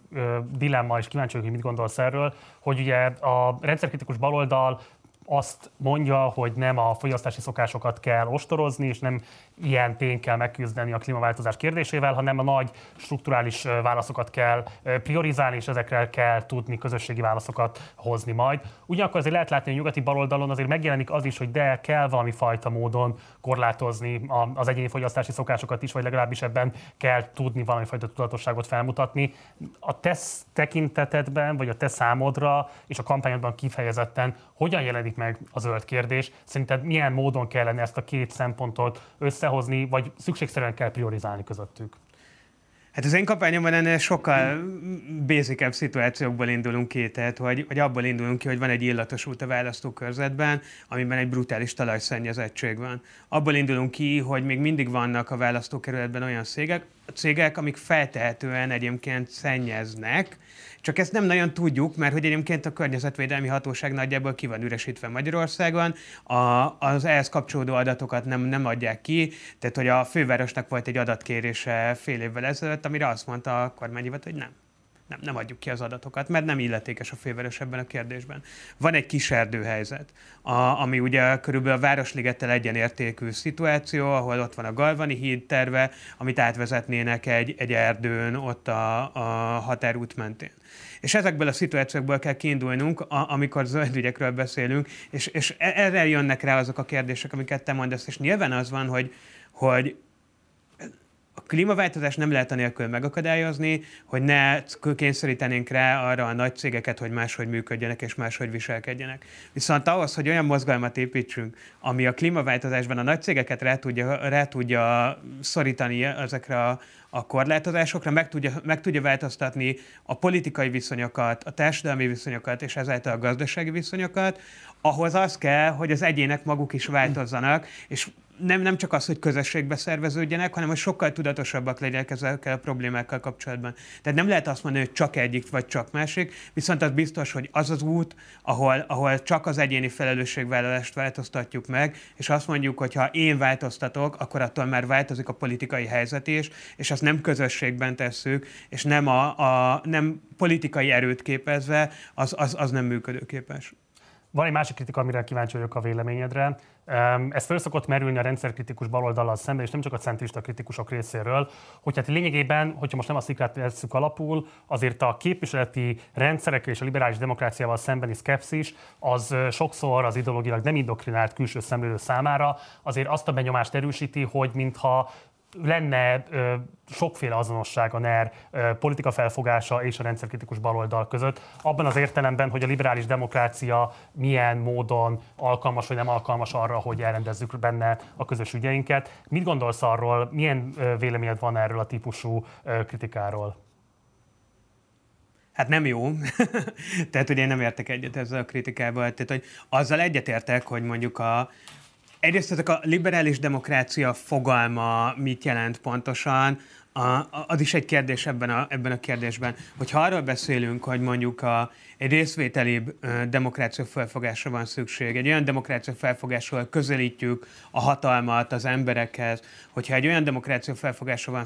dilemma, és kíváncsi vagyok, hogy mit gondolsz erről, hogy ugye a rendszerkritikus baloldal azt mondja, hogy nem a fogyasztási szokásokat kell ostorozni, és nem ilyen tény kell megküzdeni a klímaváltozás kérdésével, hanem a nagy strukturális válaszokat kell priorizálni, és ezekre kell tudni közösségi válaszokat hozni majd. Ugyanakkor azért lehet látni, hogy a nyugati baloldalon azért megjelenik az is, hogy de kell valami fajta módon korlátozni az egyéni fogyasztási szokásokat is, vagy legalábbis ebben kell tudni valami fajta tudatosságot felmutatni. A te tekintetedben, vagy a te számodra és a kampányodban kifejezetten hogyan jelenik meg a zöld kérdés? Szerinted milyen módon kellene ezt a két szempontot összehozni, vagy szükségszerűen kell priorizálni közöttük? Hát az én kampányomban ennél sokkal basicebb szituációkból indulunk ki, tehát hogy, hogy abból indulunk ki, hogy van egy illatos út a választókörzetben, amiben egy brutális talajszennyezettség van. Abból indulunk ki, hogy még mindig vannak a választókerületben olyan cégek, cégek, amik feltehetően egyébként szennyeznek, csak ezt nem nagyon tudjuk, mert hogy egyébként a környezetvédelmi hatóság nagyjából ki van üresítve Magyarországon, a, az ehhez kapcsolódó adatokat nem, nem adják ki, tehát hogy a fővárosnak volt egy adatkérése fél évvel ezelőtt, amire azt mondta a kormányhivat, hogy nem nem, nem adjuk ki az adatokat, mert nem illetékes a főváros ebben a kérdésben. Van egy kis erdőhelyzet, a, ami ugye körülbelül a Városligettel egyenértékű szituáció, ahol ott van a Galvani híd terve, amit átvezetnének egy, egy erdőn ott a, a határút mentén. És ezekből a szituációkból kell kiindulnunk, a, amikor zöld ügyekről beszélünk, és, és e, erre jönnek rá azok a kérdések, amiket te mondasz, és nyilván az van, hogy, hogy klímaváltozást nem lehet anélkül megakadályozni, hogy ne kényszerítenénk rá arra a nagy cégeket, hogy máshogy működjenek és máshogy viselkedjenek. Viszont ahhoz, hogy olyan mozgalmat építsünk, ami a klímaváltozásban a nagy cégeket rá tudja, rá tudja szorítani ezekre a, a korlátozásokra, meg tudja, meg tudja változtatni a politikai viszonyokat, a társadalmi viszonyokat és ezáltal a gazdasági viszonyokat, ahhoz az kell, hogy az egyének maguk is változzanak, és nem, nem csak az, hogy közösségbe szerveződjenek, hanem hogy sokkal tudatosabbak legyenek ezekkel a problémákkal kapcsolatban. Tehát nem lehet azt mondani, hogy csak egyik vagy csak másik, viszont az biztos, hogy az az út, ahol, ahol csak az egyéni felelősségvállalást változtatjuk meg, és azt mondjuk, hogy ha én változtatok, akkor attól már változik a politikai helyzet is, és azt nem közösségben tesszük, és nem, a, a, nem politikai erőt képezve, az, az, az nem működőképes. Van egy másik kritika, amire kíváncsi vagyok a véleményedre. Ez föl szokott merülni a rendszerkritikus baloldallal szemben, és nem csak a centrista kritikusok részéről, hogy hát lényegében, hogyha most nem a szikrát veszük alapul, azért a képviseleti rendszerek és a liberális demokráciával szembeni szkepszis az sokszor az ideológilag nem indoktrinált külső szemlélő számára azért azt a benyomást erősíti, hogy mintha lenne ö, sokféle azonosság a NER ö, politika felfogása és a rendszerkritikus baloldal között, abban az értelemben, hogy a liberális demokrácia milyen módon alkalmas vagy nem alkalmas arra, hogy elrendezzük benne a közös ügyeinket. Mit gondolsz arról, milyen ö, véleményed van erről a típusú ö, kritikáról? Hát nem jó. [LAUGHS] Tehát ugye én nem értek egyet ezzel a kritikával. Tehát, hogy azzal egyetértek, hogy mondjuk a, Egyrészt ezek a liberális demokrácia fogalma mit jelent pontosan, a, az is egy kérdés ebben a, ebben a kérdésben, hogyha arról beszélünk, hogy mondjuk a, egy részvételibb demokrácia felfogásra van szükség, egy olyan demokrácia felfogásról közelítjük a hatalmat az emberekhez, hogyha egy olyan demokrácia felfogásra van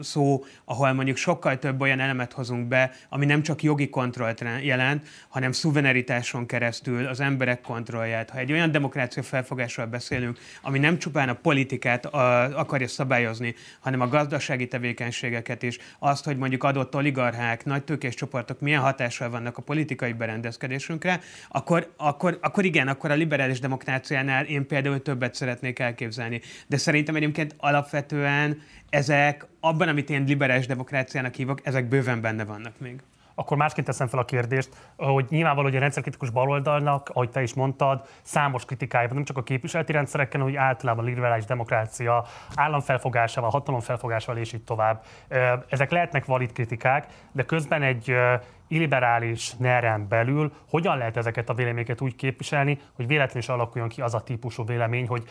szó, ahol mondjuk sokkal több olyan elemet hozunk be, ami nem csak jogi kontrollt jelent, hanem szuveneritáson keresztül az emberek kontrollját. Ha egy olyan demokrácia felfogásról beszélünk, ami nem csupán a politikát a, akarja szabályozni, hanem a gazdasági tevékenységeket is, azt, hogy mondjuk adott oligarchák, nagy tőkés csoportok milyen hatással vannak a politikai berendezkedésünkre, akkor, akkor, akkor igen, akkor a liberális demokráciánál én például többet szeretnék elképzelni. De szerintem egyébként alapvetően ezek, abban, amit én liberális demokráciának hívok, ezek bőven benne vannak még akkor másként teszem fel a kérdést, hogy nyilvánvaló, hogy a rendszerkritikus baloldalnak, ahogy te is mondtad, számos kritikája van, nem csak a képviseleti rendszerekkel, hanem hogy általában liberális demokrácia államfelfogásával, hatalomfelfogásával és így tovább. Ezek lehetnek valid kritikák, de közben egy illiberális neren belül hogyan lehet ezeket a véleményeket úgy képviselni, hogy véletlenül is alakuljon ki az a típusú vélemény, hogy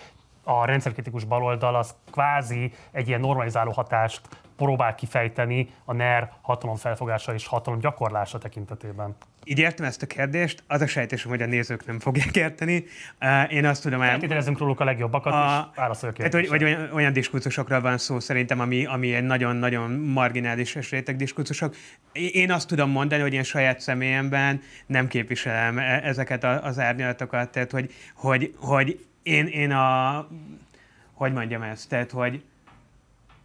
a rendszerkritikus baloldal az kvázi egy ilyen normalizáló hatást próbál kifejteni a NER hatalom felfogása és hatalom gyakorlása tekintetében. Így értem ezt a kérdést, az a sejtésem, hogy a nézők nem fogják érteni. Én azt tudom el... Feltételezünk róluk a legjobbakat, a, és válaszolja a hát, vagy olyan, olyan diskurzusokról van szó szerintem, ami, ami egy nagyon-nagyon marginális és réteg diskurzusok. Én azt tudom mondani, hogy én saját személyemben nem képviselem e- ezeket az árnyalatokat, tehát hogy, hogy, hogy én, én a... Hogy mondjam ezt? Tehát, hogy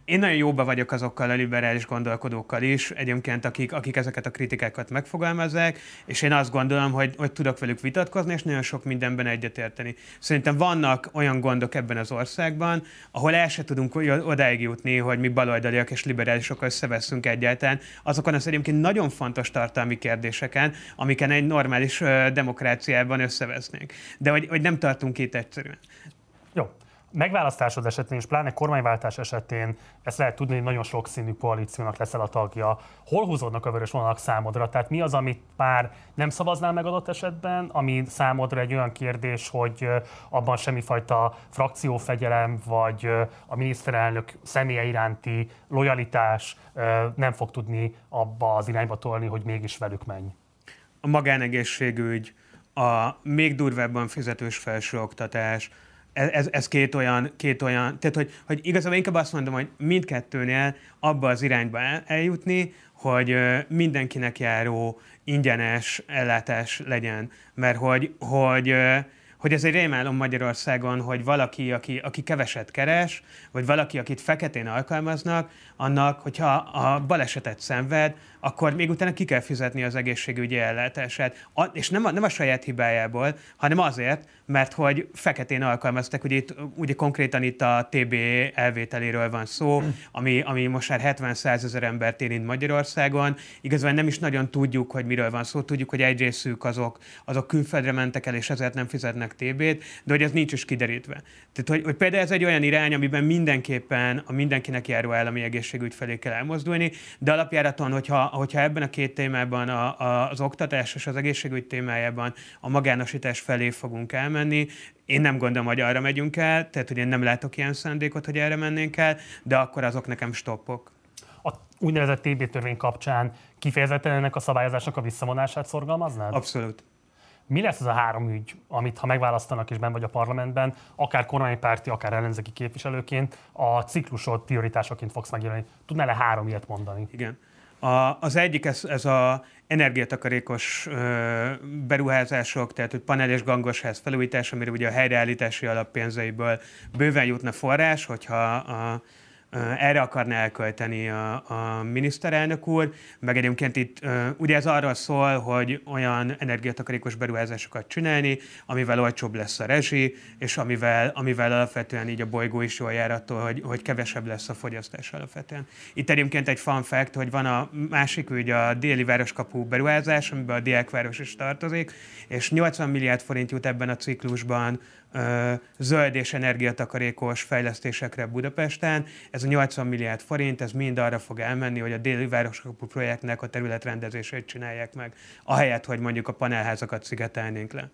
én nagyon jóba vagyok azokkal a liberális gondolkodókkal is, egyébként, akik, akik ezeket a kritikákat megfogalmazzák, és én azt gondolom, hogy, hogy tudok velük vitatkozni, és nagyon sok mindenben egyetérteni. Szerintem vannak olyan gondok ebben az országban, ahol el se tudunk odáig jutni, hogy mi baloldaliak és liberálisok összeveszünk egyáltalán, azokon az egyébként nagyon fontos tartalmi kérdéseken, amiken egy normális demokráciában összevesznénk. De hogy, hogy nem tartunk itt egyszerűen. Jó megválasztásod esetén, és pláne kormányváltás esetén ezt lehet tudni, hogy nagyon sokszínű koalíciónak leszel a tagja. Hol húzódnak a vörös vonalak számodra? Tehát mi az, amit már nem szavaznál meg adott esetben, ami számodra egy olyan kérdés, hogy abban semmifajta frakciófegyelem, vagy a miniszterelnök személye iránti lojalitás nem fog tudni abba az irányba tolni, hogy mégis velük menj? A magánegészségügy, a még durvábban fizetős felsőoktatás, ez, ez két, olyan, két olyan, tehát hogy, hogy igazából inkább azt mondom, hogy mindkettőnél abba az irányba el, eljutni, hogy mindenkinek járó ingyenes ellátás legyen, mert hogy, hogy hogy ez egy rémálom Magyarországon, hogy valaki, aki, aki keveset keres, vagy valaki, akit feketén alkalmaznak, annak, hogyha a balesetet szenved, akkor még utána ki kell fizetni az egészségügyi ellátását. A, és nem a, nem a saját hibájából, hanem azért, mert hogy feketén alkalmaztak, ugye, itt, ugye konkrétan itt a TB elvételéről van szó, ami, ami most már 70-100 ezer embert érint Magyarországon. Igazából nem is nagyon tudjuk, hogy miről van szó. Tudjuk, hogy egy részük azok, azok külföldre mentek el, és ezért nem fizetnek TB-t, de hogy ez nincs is kiderítve. Tehát, hogy, hogy például ez egy olyan irány, amiben mindenképpen a mindenkinek járó állami egészségügy felé kell elmozdulni, de alapjáraton, hogyha, hogyha ebben a két témában, a, a, az oktatás és az egészségügy témájában a magánosítás felé fogunk elmenni, én nem gondolom, hogy arra megyünk el, tehát hogy én nem látok ilyen szándékot, hogy erre mennénk el, de akkor azok nekem stoppok. A úgynevezett TB törvény kapcsán kifejezetten ennek a szabályozásnak a visszavonását szorgalmaznád? Abszolút. Mi lesz az a három ügy, amit ha megválasztanak és ben vagy a parlamentben, akár kormánypárti, akár ellenzéki képviselőként, a ciklusod prioritásaként fogsz megjelenni? Tudnál-e három ilyet mondani? Igen. A, az egyik ez, ez a energiatakarékos ö, beruházások, tehát hogy panel és gangosház felújítás, amire ugye a helyreállítási alappénzeiből bőven jutna forrás, hogyha a erre akarna elkölteni a, a miniszterelnök úr, meg egyébként itt ugye ez arról szól, hogy olyan energiatakarékos beruházásokat csinálni, amivel olcsóbb lesz a rezsi, és amivel, amivel alapvetően így a bolygó is jól jár attól, hogy, hogy kevesebb lesz a fogyasztás alapvetően. Itt egyébként egy fun fact, hogy van a másik ügy a déli városkapú beruházás, amiben a diákváros is tartozik, és 80 milliárd forint jut ebben a ciklusban zöld és energiatakarékos fejlesztésekre Budapesten. Ez a 80 milliárd forint, ez mind arra fog elmenni, hogy a déli városkapu projektnek a területrendezését csinálják meg, ahelyett, hogy mondjuk a panelházakat szigetelnénk le.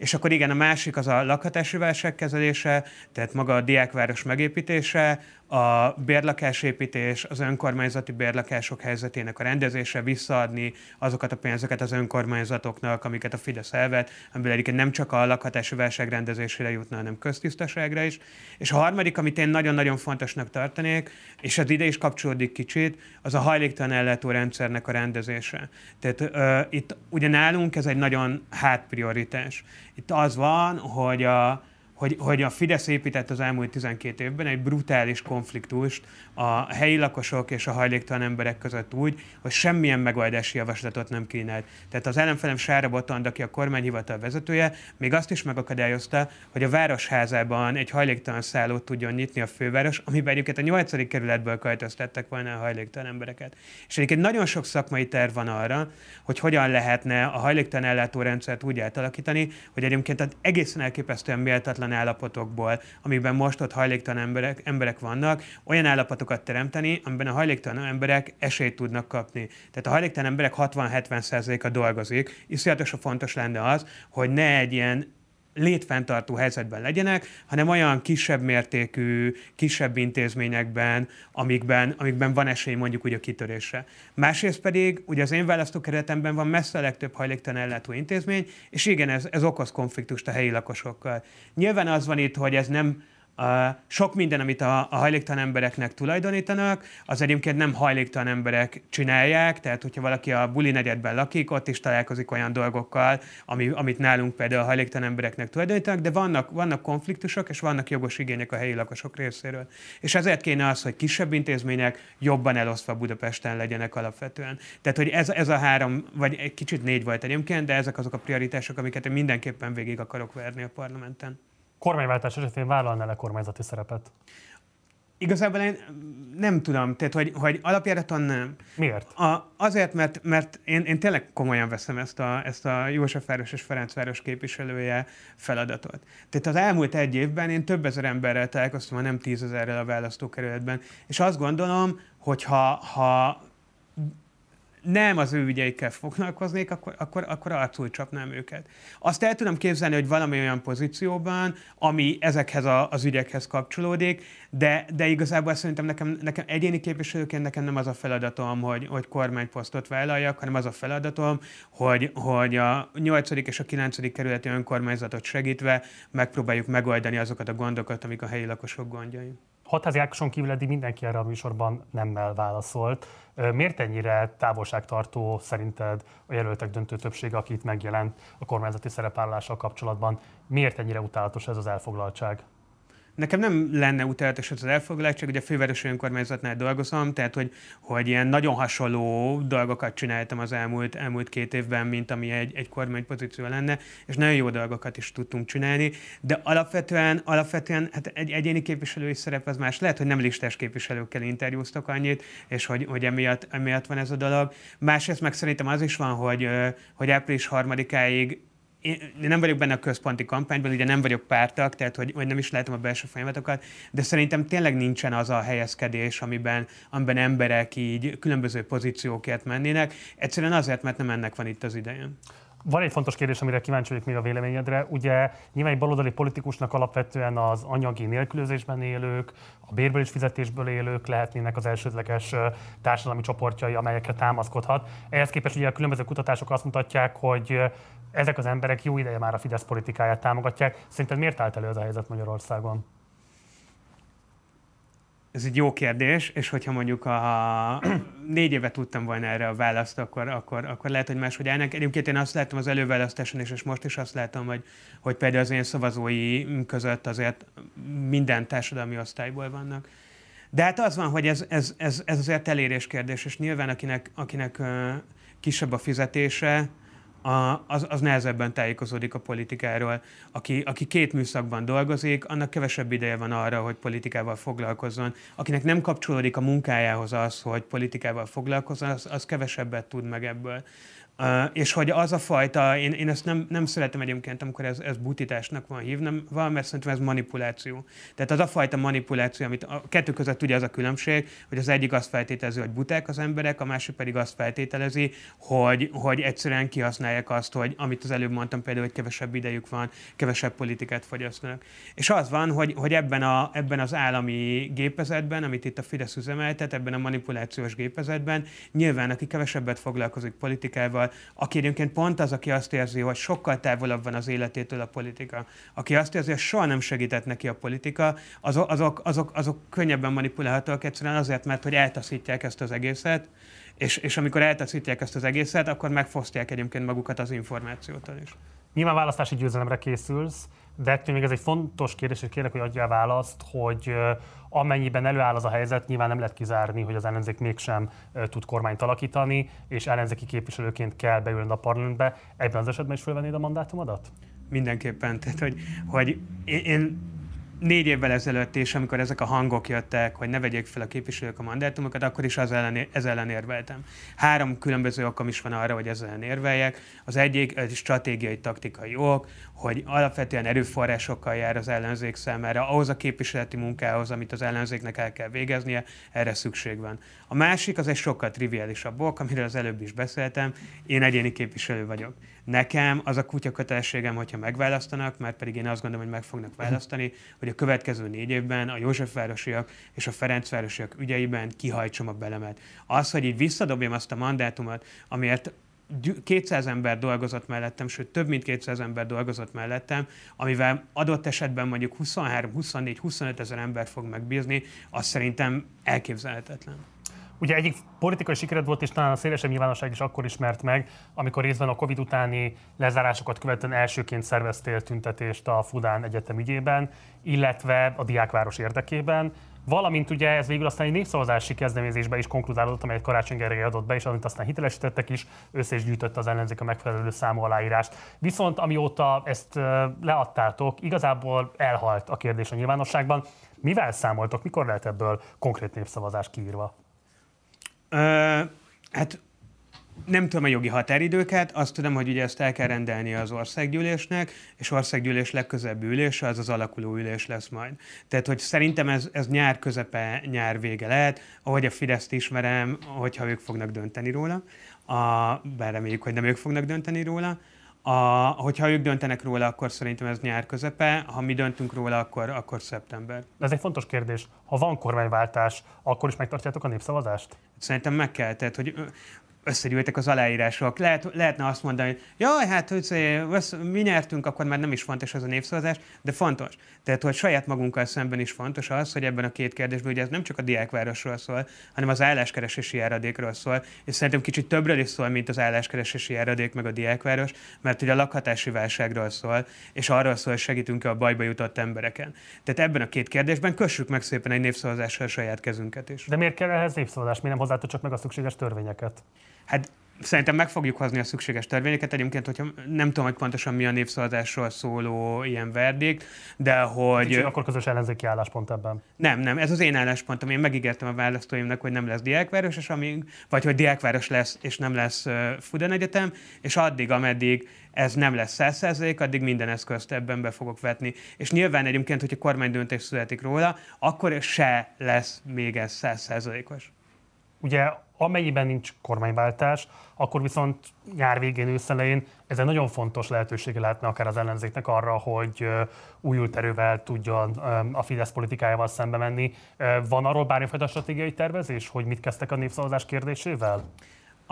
És akkor igen, a másik az a lakhatási válság kezelése, tehát maga a diákváros megépítése, a bérlakásépítés, az önkormányzati bérlakások helyzetének a rendezése, visszaadni azokat a pénzeket az önkormányzatoknak, amiket a Fidesz elvet, amiből egyébként nem csak a lakhatási válság rendezésére jutna, hanem köztisztaságra is. És a harmadik, amit én nagyon-nagyon fontosnak tartanék, és az ide is kapcsolódik kicsit, az a hajléktalan ellátó rendszernek a rendezése. Tehát uh, itt ugye nálunk ez egy nagyon hátprioritás. Itt az van, hogy a, hogy, hogy a Fidesz épített az elmúlt 12 évben egy brutális konfliktust a helyi lakosok és a hajléktalan emberek között úgy, hogy semmilyen megoldási javaslatot nem kínált. Tehát az ellenfelem Sára Botond, aki a kormányhivatal vezetője, még azt is megakadályozta, hogy a városházában egy hajléktalan szállót tudjon nyitni a főváros, amiben egyébként a 8. kerületből költöztettek volna a hajléktalan embereket. És egyébként nagyon sok szakmai terv van arra, hogy hogyan lehetne a hajléktalan ellátórendszert úgy átalakítani, hogy egyébként egészen elképesztően méltatlan olyan állapotokból, amiben most ott hajléktalan emberek, emberek vannak, olyan állapotokat teremteni, amiben a hajléktalan emberek esélyt tudnak kapni. Tehát a hajléktalan emberek 60-70%-a dolgozik. Iszonyatosan fontos lenne az, hogy ne egy ilyen létfenntartó helyzetben legyenek, hanem olyan kisebb mértékű, kisebb intézményekben, amikben, amikben van esély mondjuk úgy a kitörésre. Másrészt pedig, ugye az én választókerületemben van messze a legtöbb hajléktalan ellátó intézmény, és igen, ez, ez okoz konfliktust a helyi lakosokkal. Nyilván az van itt, hogy ez nem a sok minden, amit a, a hajléktalan embereknek tulajdonítanak, az egyébként nem hajléktalan emberek csinálják, tehát hogyha valaki a buli negyedben lakik, ott is találkozik olyan dolgokkal, ami, amit nálunk például a hajléktalan embereknek tulajdonítanak, de vannak, vannak konfliktusok, és vannak jogos igények a helyi lakosok részéről. És ezért kéne az, hogy kisebb intézmények jobban elosztva Budapesten legyenek alapvetően. Tehát, hogy ez, ez a három, vagy egy kicsit négy volt egyébként, de ezek azok a prioritások, amiket én mindenképpen végig akarok verni a parlamenten kormányváltás esetén vállalna le kormányzati szerepet? Igazából én nem tudom, tehát hogy, hogy alapjáraton nem. Miért? A, azért, mert, mert én, én tényleg komolyan veszem ezt a, ezt a Józsefváros és Ferencváros képviselője feladatot. Tehát az elmúlt egy évben én több ezer emberrel találkoztam, ha nem tízezerrel a választókerületben, és azt gondolom, hogy ha, ha nem az ő ügyeikkel foglalkoznék, akkor, akkor, akkor arcul csapnám őket. Azt el tudom képzelni, hogy valami olyan pozícióban, ami ezekhez a, az ügyekhez kapcsolódik, de, de igazából szerintem nekem, nekem egyéni képviselőként nekem nem az a feladatom, hogy, hogy kormányposztot vállaljak, hanem az a feladatom, hogy, hogy a 8. és a 9. kerületi önkormányzatot segítve megpróbáljuk megoldani azokat a gondokat, amik a helyi lakosok gondjai Hatházi Ákoson kívül eddig mindenki erre a műsorban nemmel válaszolt. Miért ennyire távolságtartó szerinted a jelöltek döntő többsége, aki itt megjelent a kormányzati szerepállással kapcsolatban? Miért ennyire utálatos ez az elfoglaltság? Nekem nem lenne utálatos az elfoglaltság, ugye a fővárosi önkormányzatnál dolgozom, tehát hogy, hogy ilyen nagyon hasonló dolgokat csináltam az elmúlt, elmúlt két évben, mint ami egy, egy kormánypozíció lenne, és nagyon jó dolgokat is tudtunk csinálni, de alapvetően, alapvetően hát egy egyéni képviselői szerep az más. Lehet, hogy nem listás képviselőkkel interjúztak annyit, és hogy, hogy emiatt, emiatt van ez a dolog. Másrészt meg szerintem az is van, hogy, hogy április harmadikáig én nem vagyok benne a központi kampányban, ugye nem vagyok pártak, tehát hogy, hogy nem is látom a belső folyamatokat, de szerintem tényleg nincsen az a helyezkedés, amiben, amiben emberek így különböző pozíciókért mennének. Egyszerűen azért, mert nem ennek van itt az ideje. Van egy fontos kérdés, amire kíváncsi vagyok még a véleményedre. Ugye nyilván egy baloldali politikusnak alapvetően az anyagi nélkülözésben élők, a bérből és fizetésből élők lehetnének az elsődleges társadalmi csoportjai, amelyekre támaszkodhat. Ehhez képest ugye a különböző kutatások azt mutatják, hogy ezek az emberek jó ideje már a Fidesz politikáját támogatják. Szerinted miért állt elő ez a helyzet Magyarországon? Ez egy jó kérdés, és hogyha mondjuk a [CLEARS THROAT] négy évet tudtam volna erre a választ, akkor, akkor, akkor lehet, hogy máshogy állnak. Egyébként én azt látom az előválasztáson is, és most is azt látom, hogy, hogy például az én szavazói között azért minden társadalmi osztályból vannak. De hát az van, hogy ez, ez, ez, ez azért elérés kérdés, és nyilván akinek, akinek kisebb a fizetése, a, az, az nehezebben tájékozódik a politikáról. Aki, aki két műszakban dolgozik, annak kevesebb ideje van arra, hogy politikával foglalkozzon. Akinek nem kapcsolódik a munkájához az, hogy politikával foglalkozzon, az, az kevesebbet tud meg ebből. És hogy az a fajta, én, én ezt nem, nem szeretem egyébként, amikor ez, ez butításnak van hívnám, van, mert szerintem ez manipuláció. Tehát az a fajta manipuláció, amit a kettő között ugye az a különbség, hogy az egyik azt feltételezi, hogy buták az emberek, a másik pedig azt feltételezi, hogy, hogy egyszerűen kihasználják azt, hogy amit az előbb mondtam például, hogy kevesebb idejük van, kevesebb politikát fogyasztanak. És az van, hogy, hogy ebben, a, ebben az állami gépezetben, amit itt a Fidesz üzemeltet, ebben a manipulációs gépezetben, nyilván aki kevesebbet foglalkozik politikával, aki egyébként pont az, aki azt érzi, hogy sokkal távolabb van az életétől a politika, aki azt érzi, hogy soha nem segített neki a politika, azok, azok, azok, azok könnyebben manipulálhatóak egyszerűen azért, mert hogy eltaszítják ezt az egészet, és, és amikor eltaszítják ezt az egészet, akkor megfosztják egyébként magukat az információtól is. Nyilván választási győzelemre készülsz, de ettől még ez egy fontos kérdés, és kérlek, hogy adjál választ, hogy amennyiben előáll az a helyzet, nyilván nem lehet kizárni, hogy az ellenzék mégsem tud kormányt alakítani, és ellenzéki képviselőként kell beülni a parlamentbe. Ebben az esetben is fölvennéd a mandátumodat? Mindenképpen. Tehát, hogy, hogy én négy évvel ezelőtt is, amikor ezek a hangok jöttek, hogy ne vegyék fel a képviselők a mandátumokat, akkor is az ellen, ez ellen érveltem. Három különböző okom is van arra, hogy ez ellen érveljek. Az egyik egy stratégiai, taktikai ok, hogy alapvetően erőforrásokkal jár az ellenzék számára, ahhoz a képviseleti munkához, amit az ellenzéknek el kell végeznie, erre szükség van. A másik az egy sokkal triviálisabb ok, amiről az előbb is beszéltem, én egyéni képviselő vagyok. Nekem az a kutyakötelességem, hogyha megválasztanak, mert pedig én azt gondolom, hogy meg fognak választani, hogy a következő négy évben a Józsefvárosiak és a Ferencvárosiak ügyeiben kihajtsam a belemet. Az, hogy így visszadobjam azt a mandátumot, amiért 200 ember dolgozott mellettem, sőt több mint 200 ember dolgozott mellettem, amivel adott esetben mondjuk 23, 24, 25 ezer ember fog megbízni, az szerintem elképzelhetetlen. Ugye egyik politikai sikered volt, és talán a szélesebb nyilvánosság is akkor ismert meg, amikor részben a Covid utáni lezárásokat követően elsőként szerveztél tüntetést a Fudán Egyetem ügyében, illetve a diákváros érdekében. Valamint ugye ez végül aztán egy népszavazási kezdeményezésbe is konkludálódott, amelyet Karácsony Gergely adott be, és amit aztán hitelesítettek is, össze is gyűjtött az ellenzék a megfelelő számú aláírást. Viszont amióta ezt leadtátok, igazából elhalt a kérdés a nyilvánosságban. Mivel számoltok, mikor lehet ebből konkrét népszavazás kiírva? Hát nem tudom a jogi határidőket, azt tudom, hogy ugye ezt el kell rendelni az országgyűlésnek, és országgyűlés legközebb ülése az az alakuló ülés lesz majd. Tehát, hogy szerintem ez, ez nyár közepe, nyár vége lehet, ahogy a Fideszt ismerem, hogyha ők fognak dönteni róla, a, bár reméljük, hogy nem ők fognak dönteni róla, a, hogyha ők döntenek róla, akkor szerintem ez nyár közepe, ha mi döntünk róla, akkor, akkor szeptember. Ez egy fontos kérdés. Ha van kormányváltás, akkor is megtartjátok a népszavazást? Szerintem meg kell. Tehát, hogy összegyűltek az aláírások. Lehet, lehetne azt mondani, hogy jaj, hát hogy mi nyertünk, akkor már nem is fontos az a népszavazás, de fontos. Tehát, hogy saját magunkkal szemben is fontos az, hogy ebben a két kérdésben, ugye ez nem csak a diákvárosról szól, hanem az álláskeresési járadékról szól, és szerintem kicsit többről is szól, mint az álláskeresési járadék meg a diákváros, mert ugye a lakhatási válságról szól, és arról szól, hogy segítünk a bajba jutott embereken. Tehát ebben a két kérdésben kössük meg szépen egy népszavazással a saját kezünket is. De miért kell ehhez népszavazás? Mi nem hozzátok csak meg a szükséges törvényeket? Hát Szerintem meg fogjuk hozni a szükséges törvényeket. Egyébként, hogyha nem tudom, hogy pontosan mi a népszavazásról szóló ilyen verdikt, de hogy... Kicsit akkor közös ellenzéki álláspont ebben. Nem, nem, ez az én álláspontom. Én megígértem a választóimnak, hogy nem lesz diákváros, és amíg, vagy hogy diákváros lesz, és nem lesz Fudan Egyetem, és addig, ameddig ez nem lesz 100%, addig minden eszközt ebben be fogok vetni. És nyilván egyébként, hogyha kormány döntés születik róla, akkor se lesz még ez 100%-os. Ugye amennyiben nincs kormányváltás, akkor viszont nyár végén, őszelején ez egy nagyon fontos lehetősége lehetne akár az ellenzéknek arra, hogy újult erővel tudjon a Fidesz politikájával szembe menni. Van arról bármifajta stratégiai tervezés, hogy mit kezdtek a népszavazás kérdésével?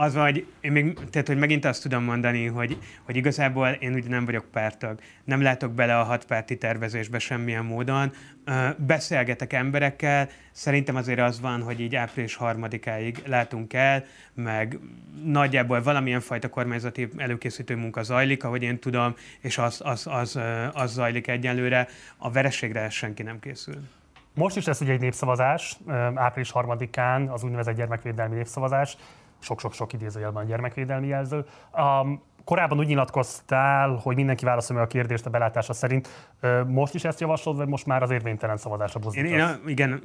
Az vagy, én még, tehát, hogy megint azt tudom mondani, hogy, hogy igazából én ugye nem vagyok pártag. Nem látok bele a hatpárti tervezésbe semmilyen módon. Beszélgetek emberekkel, szerintem azért az van, hogy így április harmadikáig látunk el, meg nagyjából valamilyen fajta kormányzati előkészítő munka zajlik, ahogy én tudom, és az, az, az, az zajlik egyelőre. A vereségre senki nem készül. Most is lesz ugye egy népszavazás, április harmadikán az úgynevezett gyermekvédelmi népszavazás sok-sok-sok idézőjelben a gyermekvédelmi jelző. Um, korábban úgy nyilatkoztál, hogy mindenki válaszolja a kérdést a belátása szerint. Most is ezt javaslod, vagy most már az érvénytelen szavazásra buzdítasz? Én, én, igen,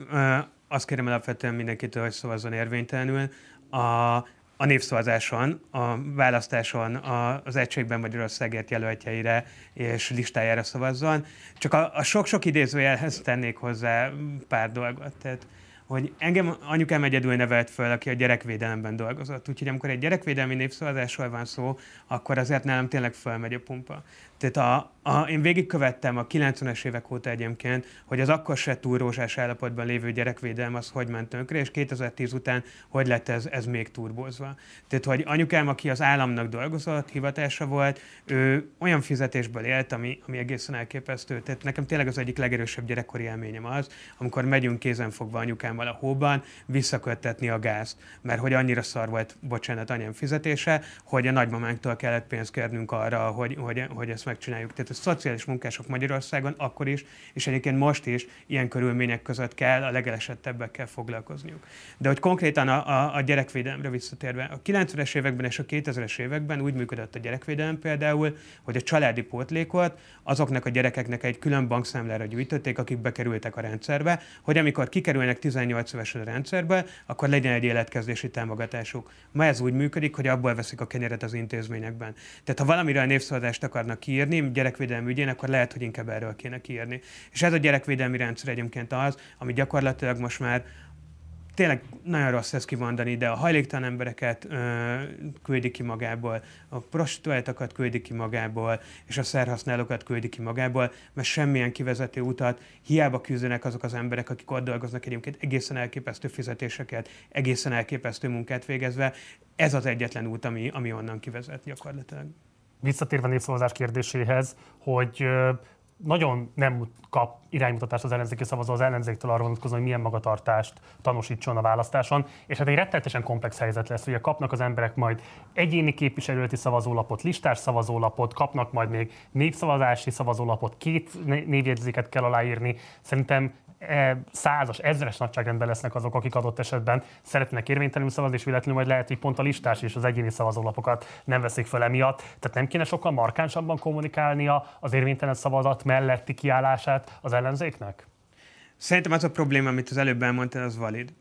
azt kérem alapvetően mindenkitől, hogy szavazzon érvénytelenül. A, a népszavazáson, a választáson az egységben Magyarországért jelöltjeire és listájára szavazzon. Csak a, a sok-sok idézőjelhez tennék hozzá pár dolgot. Tehát hogy engem anyukám egyedül nevelt föl, aki a gyerekvédelemben dolgozott. Úgyhogy amikor egy gyerekvédelmi népszavazásról van szó, akkor azért nálam tényleg fölmegy a pumpa. Tehát a, a, én végigkövettem a 90-es évek óta egyébként, hogy az akkor se túl rózsás állapotban lévő gyerekvédelem az hogy ment tönkre, és 2010 után hogy lett ez, ez még turbózva. Tehát, hogy anyukám, aki az államnak dolgozott, hivatása volt, ő olyan fizetésből élt, ami, ami egészen elképesztő. Tehát nekem tényleg az egyik legerősebb gyerekkori élményem az, amikor megyünk kézenfogva anyukámmal a hóban, visszaköttetni a gázt, mert hogy annyira szar volt, bocsánat, anyám fizetése, hogy a nagymamánktól kellett pénzt kérnünk arra, hogy, hogy, hogy ezt megcsináljuk. Tehát a szociális munkások Magyarországon akkor is, és egyébként most is ilyen körülmények között kell a legelesettebbekkel foglalkozniuk. De hogy konkrétan a, a, a gyerekvédelemre visszatérve, a 90-es években és a 2000-es években úgy működött a gyerekvédelem például, hogy a családi pótlékot azoknak a gyerekeknek egy külön bankszámlára gyűjtötték, akik bekerültek a rendszerbe, hogy amikor kikerülnek 18 évesen a rendszerbe, akkor legyen egy életkezdési támogatásuk. Ma ez úgy működik, hogy abból veszik a kenyeret az intézményekben. Tehát ha valamire a népszavazást akarnak kiírni, gyerekvédelmi ügyén, akkor lehet, hogy inkább erről kéne kiírni. És ez a gyerekvédelmi rendszer egyébként az, ami gyakorlatilag most már tényleg nagyon rossz ezt kimondani, de a hajléktalan embereket ö, küldi ki magából, a prostituáltakat küldi ki magából, és a szerhasználókat küldi ki magából, mert semmilyen kivezető utat hiába küzdenek azok az emberek, akik ott dolgoznak egyébként egészen elképesztő fizetéseket, egészen elképesztő munkát végezve. Ez az egyetlen út, ami, ami onnan kivezet gyakorlatilag visszatérve a népszavazás kérdéséhez, hogy nagyon nem kap iránymutatást az ellenzéki szavazó az ellenzéktől arra vonatkozóan, hogy milyen magatartást tanúsítson a választáson, és hát egy rettenetesen komplex helyzet lesz, ugye kapnak az emberek majd egyéni képviselőti szavazólapot, listás szavazólapot, kapnak majd még népszavazási szavazólapot, két névjegyzéket kell aláírni. Szerintem százas, ezres nagyságrendben lesznek azok, akik adott esetben szeretnének érvénytelenül szavazni, és véletlenül majd lehet, hogy pont a listás és az egyéni szavazólapokat nem veszik fel emiatt. Tehát nem kéne sokkal markánsabban kommunikálnia az érvénytelen szavazat melletti kiállását az ellenzéknek? Szerintem az a probléma, amit az előbb elmondtál, az valid.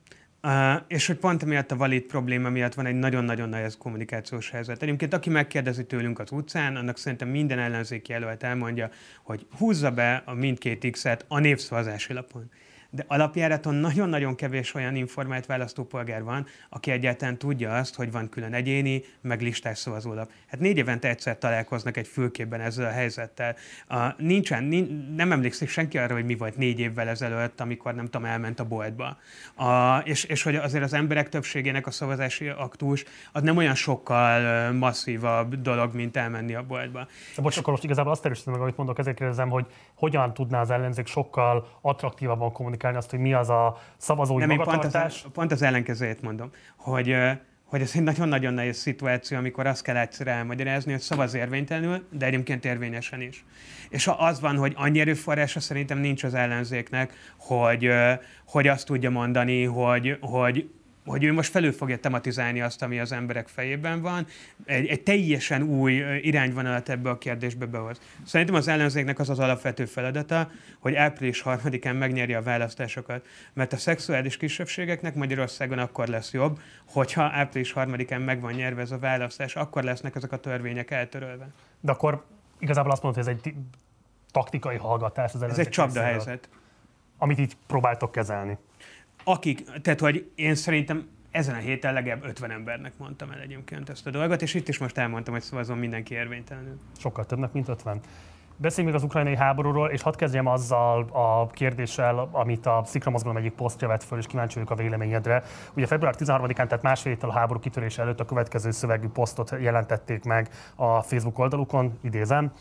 Uh, és hogy pont emiatt a valid probléma miatt van egy nagyon-nagyon nagy kommunikációs helyzet. Egyébként aki megkérdezi tőlünk az utcán, annak szerintem minden ellenzéki jelölt elmondja, hogy húzza be a mindkét X-et a népszavazási lapon. De alapjáraton nagyon-nagyon kevés olyan informált választópolgár van, aki egyáltalán tudja azt, hogy van külön egyéni, meg listás szavazólap. Hát négy évente egyszer találkoznak egy fülkében ezzel a helyzettel. A, nincsen, nincs, nem emlékszik senki arra, hogy mi volt négy évvel ezelőtt, amikor nem tudom, elment a boltba. A, és, és hogy azért az emberek többségének a szavazási aktus az nem olyan sokkal masszívabb dolog, mint elmenni a boltba. De bocs, akkor most igazából azt erősítem meg, amit mondok, ezért kérdezem, hogy hogyan tudná az ellenzék sokkal attraktívabban kommunikálni azt, hogy mi az a szavazói Nem, magatartás. Pont az, pont az ellenkezőjét mondom, hogy hogy ez egy nagyon-nagyon nehéz szituáció, amikor azt kell egyszer elmagyarázni, hogy szavaz érvénytelenül, de egyébként érvényesen is. És ha az van, hogy annyi erőforrása szerintem nincs az ellenzéknek, hogy, hogy azt tudja mondani, hogy, hogy hogy ő most felül fogja tematizálni azt, ami az emberek fejében van, egy, egy teljesen új irányvonalat ebbe a kérdésbe behoz. Szerintem az ellenzéknek az az alapvető feladata, hogy április harmadikán megnyerje a választásokat, mert a szexuális kisebbségeknek Magyarországon akkor lesz jobb, hogyha április harmadikán meg van nyerve ez a választás, akkor lesznek ezek a törvények eltörölve. De akkor igazából azt mondod, hogy ez egy taktikai hallgatás. Az ez egy csapdahelyzet. Amit így próbáltok kezelni akik, tehát hogy én szerintem ezen a héten legalább 50 embernek mondtam el egyébként ezt a dolgot, és itt is most elmondtam, hogy szavazom mindenki érvénytelenül. Sokkal többnek, mint 50. Beszéljünk még az ukrajnai háborúról, és hadd kezdjem azzal a kérdéssel, amit a Szikra mozgalom egyik posztja vett föl, és kíváncsi vagyok a véleményedre. Ugye február 13-án, tehát másfél héttel a háború kitörése előtt a következő szövegű posztot jelentették meg a Facebook oldalukon, idézem.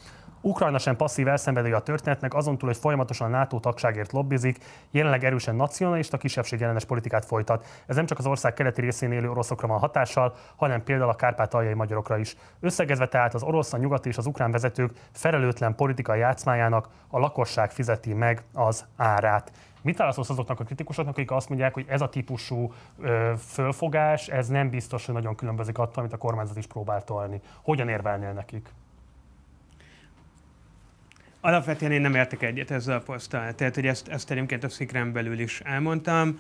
Ukrajna sem passzív elszenvedője a történetnek, azon túl, hogy folyamatosan a NATO tagságért lobbizik, jelenleg erősen nacionalista, kisebbségellenes politikát folytat. Ez nem csak az ország keleti részén élő oroszokra van hatással, hanem például a kárpátaljai magyarokra is. Összegezve tehát az orosz, a nyugati és az ukrán vezetők felelőtlen politikai játszmájának a lakosság fizeti meg az árát. Mit válaszolsz azoknak a kritikusoknak, akik azt mondják, hogy ez a típusú ö, fölfogás, ez nem biztos, hogy nagyon különbözik attól, amit a kormányzat is próbál tolni. Hogyan érvelnél nekik? Alapvetően én nem értek egyet ezzel a poszttal. Tehát, hogy ezt, ezt egyébként a szikrán belül is elmondtam,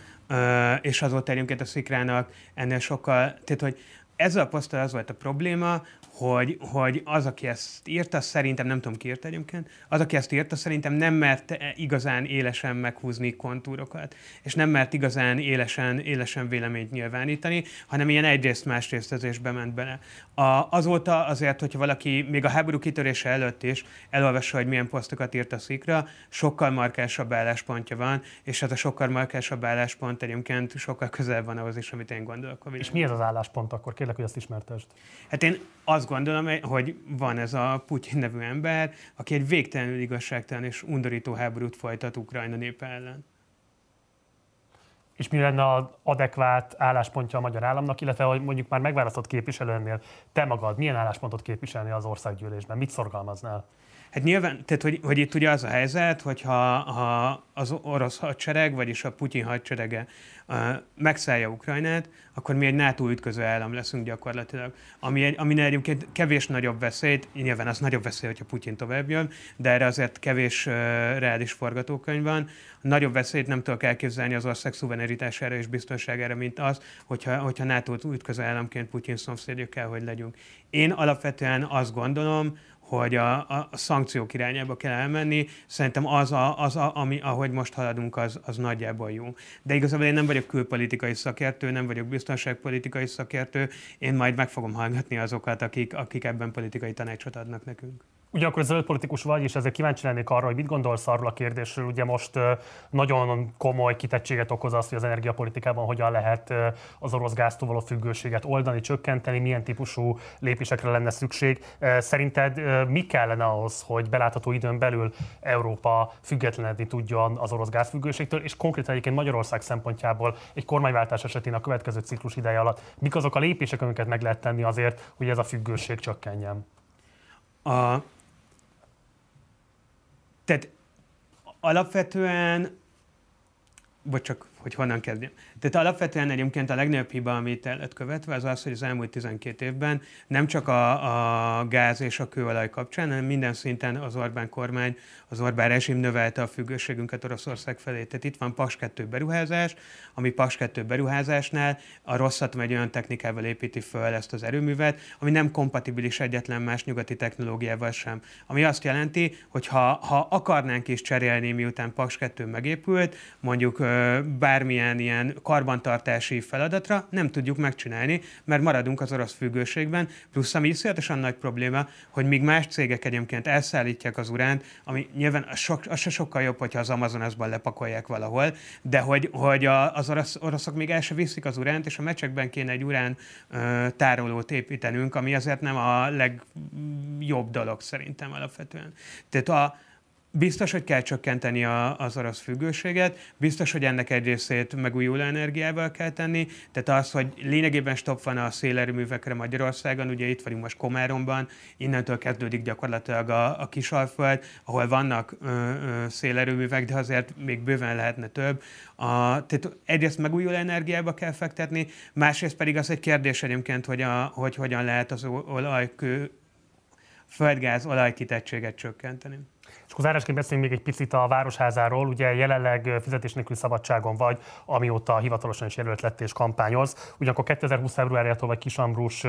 és az volt egyébként a szikrának ennél sokkal, tehát, hogy ezzel a poszttal az volt a probléma, hogy, hogy az, aki ezt írta, szerintem, nem tudom ki írta egyébként, az, aki ezt írta, szerintem nem mert igazán élesen meghúzni kontúrokat, és nem mert igazán élesen, élesen véleményt nyilvánítani, hanem ilyen egyrészt másrésztezésbe ment bele. A, azóta azért, hogyha valaki még a háború kitörése előtt is elolvassa, hogy milyen posztokat írt a szikra, sokkal markásabb álláspontja van, és ez a sokkal markásabb álláspont egyébként sokkal közel van ahhoz is, amit én gondolok. És mi ez az álláspont akkor? Kérlek, hogy ezt ismertesd. Hát én azt gondolom, hogy van ez a Putyin nevű ember, aki egy végtelenül igazságtalan és undorító háborút folytat Ukrajna népe ellen. És mi lenne az adekvát álláspontja a magyar államnak, illetve hogy mondjuk már megválasztott képviselőnél te magad milyen álláspontot képviselni az országgyűlésben? Mit szorgalmaznál? Hát nyilván, tehát hogy, hogy itt ugye az a helyzet, hogyha ha az orosz hadsereg, vagyis a Putyin hadserege uh, megszállja Ukrajnát, akkor mi egy NATO ütköző állam leszünk gyakorlatilag. Ami, egy, ami egyébként kevés nagyobb veszélyt, nyilván az nagyobb veszély, hogyha Putyin tovább jön, de erre azért kevés uh, reális forgatókönyv van. Nagyobb veszélyt nem tudok elképzelni az ország szuverenitására és biztonságára, mint az, hogyha, hogyha NATO ütköző államként Putyin szomszédja kell, hogy legyünk. Én alapvetően azt gondolom, hogy a, a szankciók irányába kell elmenni. Szerintem az, a, az a, ami, ahogy most haladunk, az, az nagyjából jó. De igazából én nem vagyok külpolitikai szakértő, nem vagyok biztonságpolitikai szakértő, én majd meg fogom hallgatni azokat, akik, akik ebben politikai tanácsot adnak nekünk. Ugyanakkor zöld politikus vagy, és ezért kíváncsi lennék arra, hogy mit gondolsz arról a kérdésről. Ugye most nagyon komoly kitettséget okoz az, hogy az energiapolitikában hogyan lehet az orosz gáztól való függőséget oldani, csökkenteni, milyen típusú lépésekre lenne szükség. Szerinted mi kellene ahhoz, hogy belátható időn belül Európa függetlenedni tudjon az orosz gázfüggőségtől, és konkrétan egyébként Magyarország szempontjából egy kormányváltás esetén a következő ciklus ideje alatt mik azok a lépések, amiket meg lehet tenni azért, hogy ez a függőség csökkenjen? A, tehát alapvetően, vagy csak hogy honnan kezdjem. Tehát alapvetően egyébként a legnagyobb hiba, amit el lett követve, az az, hogy az elmúlt 12 évben nem csak a, a gáz és a kőolaj kapcsán, hanem minden szinten az Orbán kormány, az Orbán rezsim növelte a függőségünket Oroszország felé. Tehát itt van Paks 2 beruházás, ami Paks 2 beruházásnál a rosszat egy olyan technikával építi föl ezt az erőművet, ami nem kompatibilis egyetlen más nyugati technológiával sem. Ami azt jelenti, hogy ha, ha akarnánk is cserélni, miután Paks 2 megépült, mondjuk bármilyen ilyen karbantartási feladatra, nem tudjuk megcsinálni, mert maradunk az orosz függőségben, plusz ami iszonyatosan nagy probléma, hogy míg más cégek egyébként elszállítják az uránt, ami nyilván az, sok, az se sokkal jobb, hogyha az Amazonasban lepakolják valahol, de hogy, hogy a, az orosz, oroszok még el se viszik az uránt, és a mecsekben kéne egy urán ö, tárolót építenünk, ami azért nem a legjobb dolog szerintem alapvetően. Tehát a, Biztos, hogy kell csökkenteni az orosz függőséget, biztos, hogy ennek egy részét megújuló energiával kell tenni, tehát az, hogy lényegében stop van a szélerőművekre Magyarországon, ugye itt vagyunk most Komáromban, innentől kezdődik gyakorlatilag a, a Kisalföld, ahol vannak ö, ö, szélerőművek, de azért még bőven lehetne több. A, tehát egyrészt megújuló energiába kell fektetni, másrészt pedig az egy kérdés egyébként, hogy, a, hogy hogyan lehet az olajkő, földgáz olajkitettséget csökkenteni. És akkor zárásként beszéljünk még egy picit a Városházáról. Ugye jelenleg fizetés nélküli szabadságon vagy, amióta hivatalosan is jelölt lett és kampányoz. Ugyanakkor 2020. februárjától vagy Kis Ambrus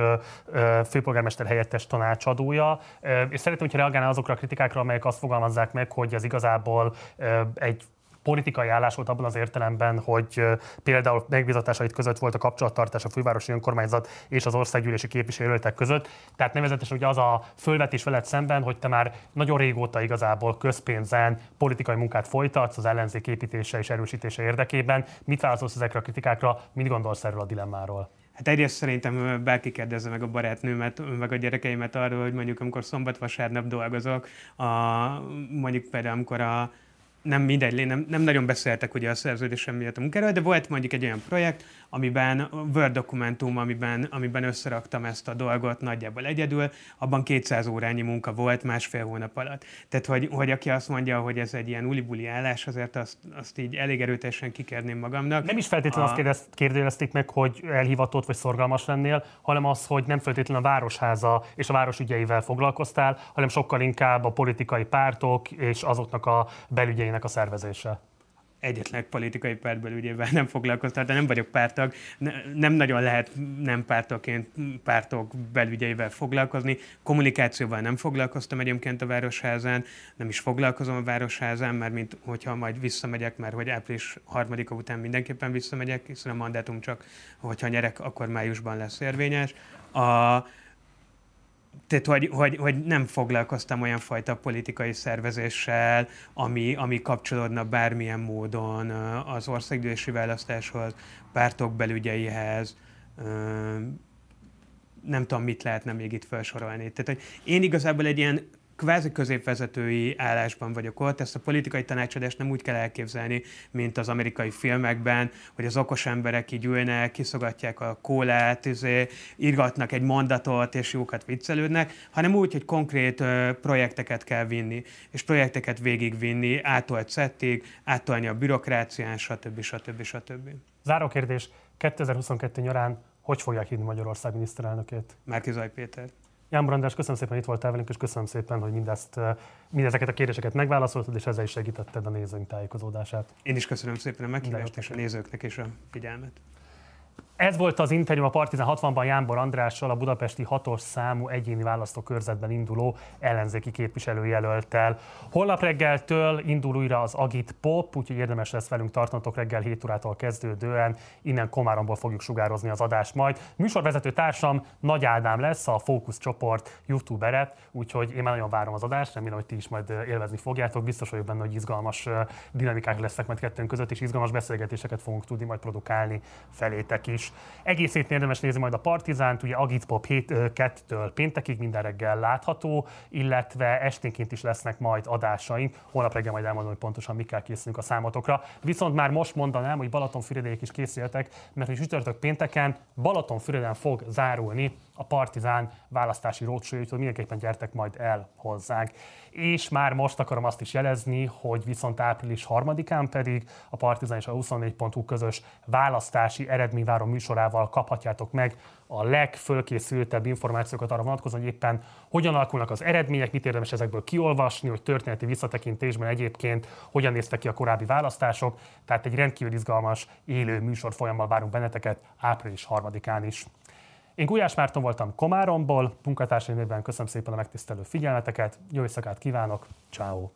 főpolgármester helyettes tanácsadója. És szeretném, hogy reagálna azokra a kritikákra, amelyek azt fogalmazzák meg, hogy ez igazából egy politikai állás volt abban az értelemben, hogy például megbizatásait között volt a kapcsolattartás a fővárosi önkormányzat és az országgyűlési képviselőtek között. Tehát nevezetesen ugye az a fölvetés veled szemben, hogy te már nagyon régóta igazából közpénzen politikai munkát folytatsz az ellenzék építése és erősítése érdekében. Mit válaszolsz ezekre a kritikákra, mit gondolsz erről a dilemmáról? Hát egyrészt szerintem bárki kérdezze meg a barátnőmet, meg a gyerekeimet arról, hogy mondjuk amikor szombat-vasárnap dolgozok, a, mondjuk például amikor a nem mindegy, nem, nem nagyon beszéltek ugye a szerződésem miatt a munkáról, de volt mondjuk egy olyan projekt, amiben Word dokumentum, amiben, amiben összeraktam ezt a dolgot nagyjából egyedül, abban 200 órányi munka volt másfél hónap alatt. Tehát, hogy, hogy aki azt mondja, hogy ez egy ilyen ulibuli állás, azért azt, azt így elég erőteljesen kikérném magamnak. Nem is feltétlenül a... azt kérdezték meg, hogy elhivatott vagy szorgalmas lennél, hanem az, hogy nem feltétlenül a városháza és a város ügyeivel foglalkoztál, hanem sokkal inkább a politikai pártok és azoknak a belügyeinek a szervezése egyetlen politikai pártbelügyével nem foglalkoztam, de nem vagyok pártag, ne, nem nagyon lehet nem pártokként pártok belügyeivel foglalkozni. Kommunikációval nem foglalkoztam egyébként a Városházán, nem is foglalkozom a Városházán, mert mint hogyha majd visszamegyek, mert hogy április harmadika után mindenképpen visszamegyek, hiszen a mandátum csak, hogyha nyerek, akkor májusban lesz érvényes. A, tehát, hogy, hogy, hogy nem foglalkoztam olyan fajta politikai szervezéssel, ami, ami kapcsolódna bármilyen módon az országgyűlési választáshoz, pártok belügyeihez, nem tudom, mit lehetne még itt felsorolni. Tehát, hogy én igazából egy ilyen kvázi középvezetői állásban vagyok ott. Ezt a politikai tanácsadást nem úgy kell elképzelni, mint az amerikai filmekben, hogy az okos emberek így ülnek, kiszogatják a kólát, izé, írgatnak egy mondatot, és jókat viccelődnek, hanem úgy, hogy konkrét ö, projekteket kell vinni, és projekteket végigvinni, átolt szettig, átolni a bürokrácián, stb. stb. stb. Záró kérdés, 2022 nyarán hogy fogják hívni Magyarország miniszterelnökét? Márkizaj Péter. Jan Brandás, köszönöm szépen, hogy itt voltál velünk, és köszönöm szépen, hogy mindezt, eh, mindezeket a kérdéseket megválaszoltad, és ezzel is segítetted a nézőink tájékozódását. Én is köszönöm szépen a meghívást, és a nézőknek is a figyelmet. Ez volt az interjú a Partizán 60-ban Jánbor Andrással, a budapesti hatos számú egyéni választókörzetben induló ellenzéki képviselőjelöltel. Holnap reggeltől indul újra az Agit Pop, úgyhogy érdemes lesz velünk tartanatok reggel 7 órától kezdődően. Innen Komáromból fogjuk sugározni az adást majd. Műsorvezető társam Nagy Ádám lesz, a Fókusz csoport youtubere, úgyhogy én már nagyon várom az adást, remélem, hogy ti is majd élvezni fogjátok. Biztos vagyok benne, hogy izgalmas dinamikák lesznek majd kettőnk között, és izgalmas beszélgetéseket fogunk tudni majd produkálni felétek is. Is. Érdemes nézni majd a Partizánt, ugye Agitpop 7-től péntekig minden reggel látható, illetve esténként is lesznek majd adásaink. Holnap reggel majd elmondom, hogy pontosan mikkel készülünk a számotokra. Viszont már most mondanám, hogy Balatonfüredék is készültek, mert hogy csütörtök pénteken Balatonfüreden fog zárulni a Partizán választási rócsója, úgyhogy mindenképpen gyertek majd el hozzánk. És már most akarom azt is jelezni, hogy viszont április harmadikán pedig a Partizán és a 24.hu közös választási eredményváró műsorával kaphatjátok meg a legfölkészültebb információkat arra vonatkozóan, hogy éppen hogyan alakulnak az eredmények, mit érdemes ezekből kiolvasni, hogy történeti visszatekintésben egyébként hogyan néztek ki a korábbi választások. Tehát egy rendkívül izgalmas, élő műsor folyammal várunk benneteket április harmadikán is. Én Gulyás Márton voltam Komáromból, munkatársai köszönöm szépen a megtisztelő figyelmeteket, jó éjszakát kívánok, ciao.